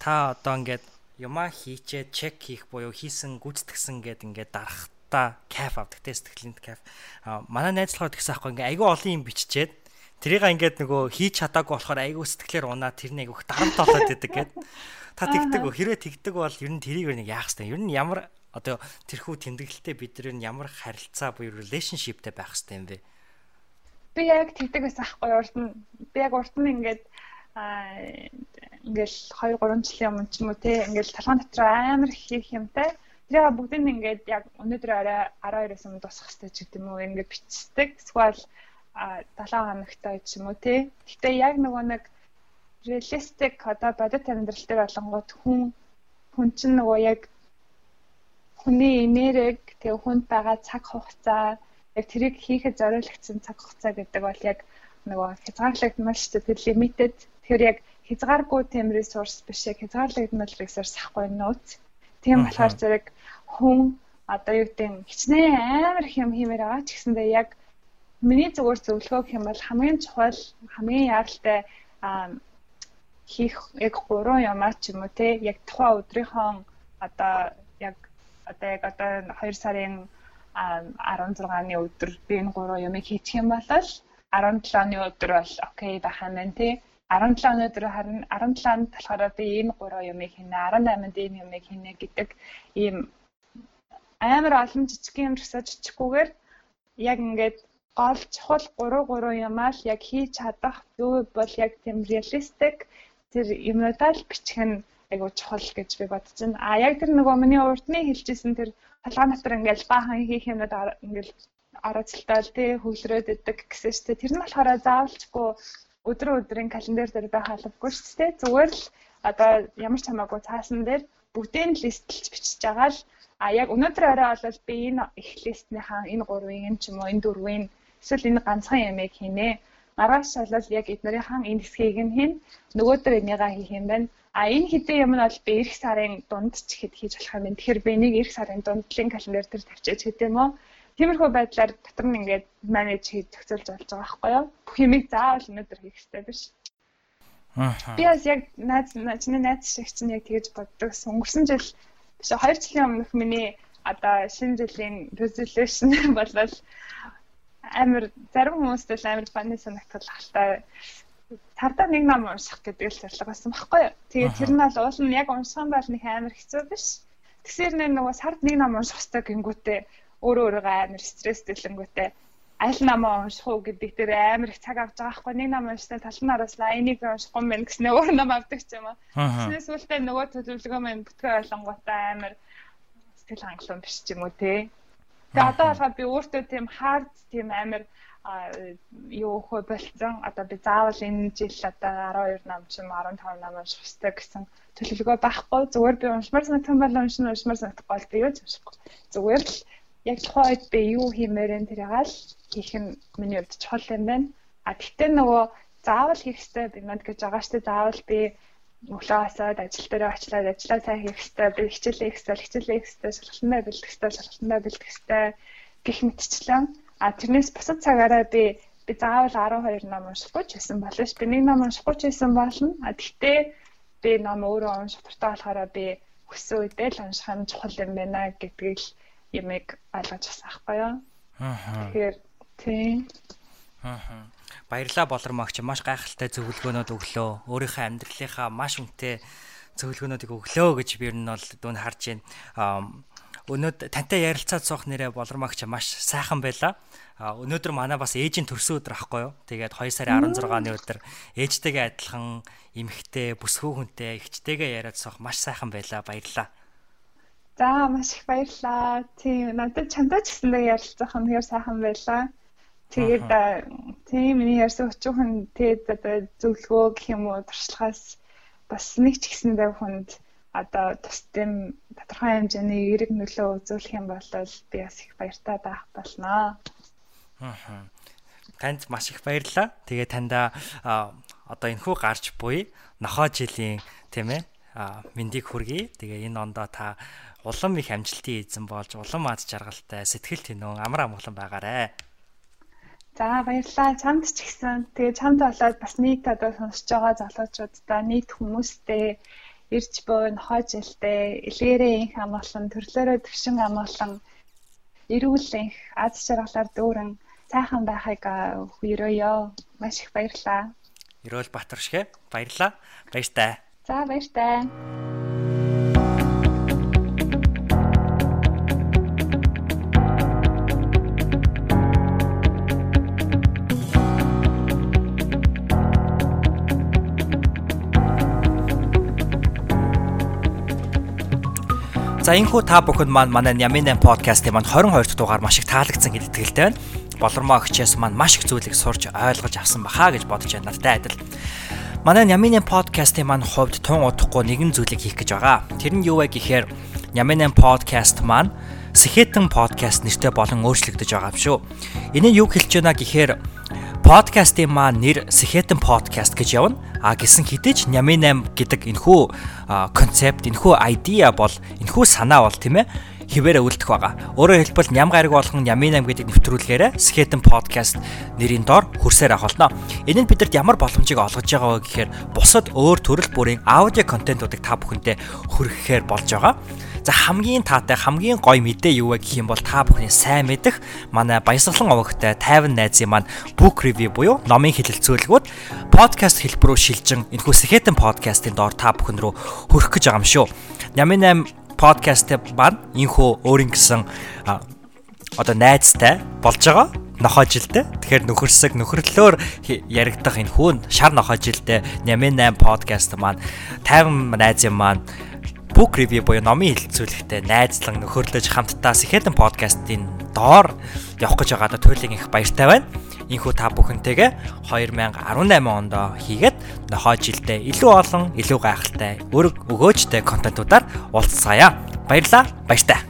та одоо ингээд юмаа хийчээ чек хийх буюу хийсэн гүйцэтгсэн гэд ингээд дарахта кайф авдаг те сэтгэлийн кайф. А манай найз болохоор тэгсэн аахгүй ингээд айгүй олон юм биччихэд Тэрийг ингээд нөгөө хийж чадаагүй болохоор айгүй сэтгэлээр унаа тэрний айгүйх дарамт болоод идэг гэд. Та тэгдэг? Хэрвээ тэгдэг бол ер нь тэрийг нэг яах хэвээр. Ер нь ямар одоо тэрхүү тэмдэглэлтэй бид нар ямар харилцаа буюу relationshipтэй байх хэвээр юм бэ? Би яг тэгдэг байсан аахгүй урд нь. Би яг урд нь ингээд ингээл 2 3 жилийн өмнө ч юм уу те ингээл талхан дотор амар хийх юмтай. Тэгээ бүгдийг ингээд яг өнөөдөр арай 12-оос өмнө дуусгах хэрэгтэй ч гэдэг юм уу ингээд бичдэг. Эсвэл 7 хоногтой ч юм уу тий. Гэтэ яг нөгөө нэг реалистик одоо бодит амьдрал дээр болонгууд хүн хүн чинь нөгөө яг хүний энерги тэгээ хүнд байгаа цаг хугацаа яг тэрийг хийхэд зориулагдсан цаг хугацаа гэдэг бол яг нөгөө хязгаарлагдмал шүү дээ. Тэр лимитэд тэгэхээр яг хязгааргүй тэм ресурс биш яг хязгаарлагдмал ресурс ахгүй нууц. Тийм болохоор зэрэг хүн одоо юу гэдэг хичнээн амар их юм хиймээр байгаа ч гэсэндээ яг Миний зүгээр зөвлөгөө гэх юм бол хамгийн чухал, хамгийн яаралтай хийх яг гурван юмаа ч юм уу те яг тухайн өдрийнхөө одоо яг одоо яг одоо 2 сарын 16-ны өдөр би энэ гурван юмыг хийчих юм бол 17-ны өдөр бол окей байх юм байна тий. 17 өнөөдөр харин 17-нд болохоор би энэ гурван юмыг хийнэ 18-нд энэ юмыг хийнэ гэдэг ийм амар олон жижиг юм жигсаа жижиггүйгээр яг ингээд гол чухал 3 3 юмаа л яг хийж чадах юу бол яг тийм реалистик тэр юмудаа л бичих нь айгуу чухал гэж би бодож байна. А яг тэр нөгөө миний урдны хэлжсэн тэр толгой дотор ингээл баахан хийх юмнууд ингээл орооцолтой тий хөглөрөөд идэг гэсэн чинь тэр нь болохоор заавалчгүй өдрөө өдрийн календар дээр байх албагүй шүү дээ. Зүгээр л одоо ямар ч хамаагүй цаасан дээр бүгдийг нь листлж бичиж байгаа л а яг өнөөдөр орой бол би энэ их листнийхаа энэ гурвын юм ч юм уу энэ дөрвийн эсвэл энэ ганцхан ямыг хийнэ. Маргааш бол яг эднэрийнхэн энэ хэсгийг нь хийн нөгөөдөр энийгээ хийх юм байна. А энэ хэдэн юм нь бол би эх сарын дунд ч ихэд хийж болох юм. Тэгэхээр би энийг эх сарын дундлын календар дээр тавьчих гэдэг юм уу? Тиймэрхүү байдлаар дотор нь ингээд менеж хийж зохицуулж болж байгаа байхгүй юу? Бүх юмыг заавал өнөөдөр хийх хэрэгтэй биш. Аа. Би бас яг найз чиний найз шиг чинь яг тэгэж боддог. Өнгөрсөн жил биш 2 жилийн өмнөх миний одоо шинэ жилийн resolution [laughs] болвол амар зарим хүмүүст л амар фаны санагдтал ахaltaа цардаа нэг ном унших гэдэг л зорилго байсан байхгүй юу. Тэгээд тэр нь бол уул нь яг юм бол нэг амар хэцүү биш. Тэгсээр нэг нөгөө сард нэг ном унших хэрэгтэй гингүүтээ өөрөө өөрийгөө амар стресстэлэнгүүтээ аль намаа унших уу гэдэг дээр амар их цаг авч байгаа хгүй нэг ном уншсан тал нь араслаа энийг уншихгүй мэн гэснээр өөр ном авдаг ч юм аа. Тэснээс үлдээ нөгөө төлөвлөгөө мэн бүтгээ ойлгонготой амар сэтгэл хангалуун биш ч юм уу те. Тэгээ одоо болохоор би өөртөө тийм хард тийм амар юу хөө болцсон. Одоо би заавал энэ жил одоо 12 ном ч юм 15 ном унших хэрэгтэй гэсэн төлөвлөгөө байхгүй. Зүгээр би уншмаар санагдсан бол уншина, уншмаар санагдахгүй бол би юу ч уншихгүй. Зүгээр л яг тухайн үед би юу хиймээр энэ тэрийг л хийх нь миний хувьд чухал юм байна. А тэгтээ нөгөө заавал хийх ёстой би манд гэж байгаа штэ заавал би өглөө хасаад ажил дээр очлаад ажиллаа сайн хийх ёстой би хичээл хийх ёстой хичээл хийх ёстой шалгалтандаа бэлдэх ёстой шалгалтандаа бэлдэх ёстой гэх мэтчлэн. А тэрнээс бусад цагаараа би би заавал 12 ном уншихгүй ч байсан болно ш би нэг ном уншихгүй ч байсан болно. А тэгтээ би ном өөрөө унших дуртай болохоор би хүссэн үедээ л унших нь чухал юм байна гэдгийг л ямиг ойлгож авсан байхгүй юу. Аа. Тэгэхээр тийм. Аа. Баярлалаа болормогч маш гайхалтай зөвлөгөөнүүд өглөө. Өөрийнхөө амьдралынхаа маш үнэтэй зөвлөгөөнүүдийг өглөө гэж би ер нь бол дүн харж байна. Өнөөдөр тантай ярилцаад суух нэрэ болормогч маш сайхан байла. Өнөөдөр манай бас ээжийн төрсөн өдөр ахгүй юу? Тэгээд 2 сарын 16-ны өдөр ээжтэйгээ адилхан эмхтэй, бүсгүй хүнтэй, ихчтэйгээ яриад суух маш сайхан байла. Баярлалаа. За маш их баярлалаа. Тийм надад чамтай ч гэсэндээ ярилцах нь хэр сайхан байлаа. Тэгээд тийм миний ярьсан өчүүхэн тэгээд одоо зөвлөгөө гэх юм уу туршлагаас бас нэг ч гэсэндээ хүнд одоо тус тийм тодорхой хэмжээний эерэг нөлөө үзүүлэх юм бол би бас их баяртай байх болноо. Аа. Танд маш их баярлалаа. Тэгээ танда одоо энэхүү гарч буй нохоо жилийн тийм ээ мэндийг хүргэе. Тэгээ энэ ондоо та улам их амжилтын эзэн болж улам ад жаргалтай сэтгэл тэнүүн амар амгалан байгаарэ. За баярлалаа. Чамд ч ихсэн. Тэгээ чамд болоод бас нийт одоо сонсож байгаа залуучуудаа нийт хүмүүстэй ирж буй нохой жилдээ илгээрээ инх амгалан төрлөөрөө төвшин амгалан эрүүлэнх аз жаргалаар дүүрэн сайхан байхыг хүрөөё. Маш их баярлалаа. Ерөөл Батар шгэ баярлалаа. Баяртай. За баяртай. За энэхүү та бүхэнд маань манай Нямин 8 подкастын маань 22 дахь дугаар маш их таалагдсан гэдэгт итгэлтэй байна. Болормоо өгчээс маань маш их зүйлийг сурч ойлгож авсан баха гэж бодож байна надтай адил. Манай Нямин 8 подкастын маань хувьд тун удахгүй нэгэн зүйлийг хийх гэж байгаа. Тэр нь юу вэ гэхээр Нямин 8 подкаст маань Сэхэтэн подкаст нэртэй болон өөрчлөгдөж байгаа юм шүү. Энэ нь юу хэлж байна гэхээр подкастын маань нэр Сэхэтэн подкаст гэж явна. А гэсэн хідэж Нямин 8 гэдэг энэхүү концепт, энэхүү идея бол энэхүү санаа бол тийм ээ хിവэрэ үлдэх байгаа. Өөрөөр хэлбэл ням гариг болгон Ямин 8 гэдэг нэвтрүүлгээрээ Skeleton podcast нэрийн доор хүрсээр авах болно. Энэ нь бидэнд ямар боломжийг олгож байгаа вэ гэхээр бусад өөр төрөл бүрийн аудио контентуудыг та бүхэндээ хүргэхээр болж байгаа. За хамгийн таатай хамгийн гоё мэдээ юу вэ гэх юм бол та бүхний сайн мэдэх манай баясгалан овогтой тайван найзын маань book review буюу номын хэлэлцүүлгүүд подкаст хэлбэр рүү шилжин энэхүү Skeleton podcast-ын доор та бүхэн рүү хүрэх гэж байгаа юм шүү. Нямын 8 подкаст маань энэхүү өөрийн гэсэн одоо найзтай болж байгаа нохоо жилдээ. Тэгэхээр нөхөрсөг нөхөрлөөр яригдах энэ хүүн шар нохоо жилдээ Нямын 8 подкаст маань 50 найзын маань book review буюу номын хэлэлцүүлэгтээ найзлан нөхөрлөж хамтдаа Сэхэдэн подкастын доор явах гэж байгаадаа туйлын их баяртай байна. Инхүү та бүхэнтэйгээ 2018 онд хийгээд нохоо жилдээ илүү олон илүү гайхалтай өрг өгөөжтэй контентуудаар уулзцаая. Баярлалаа. Баяртай.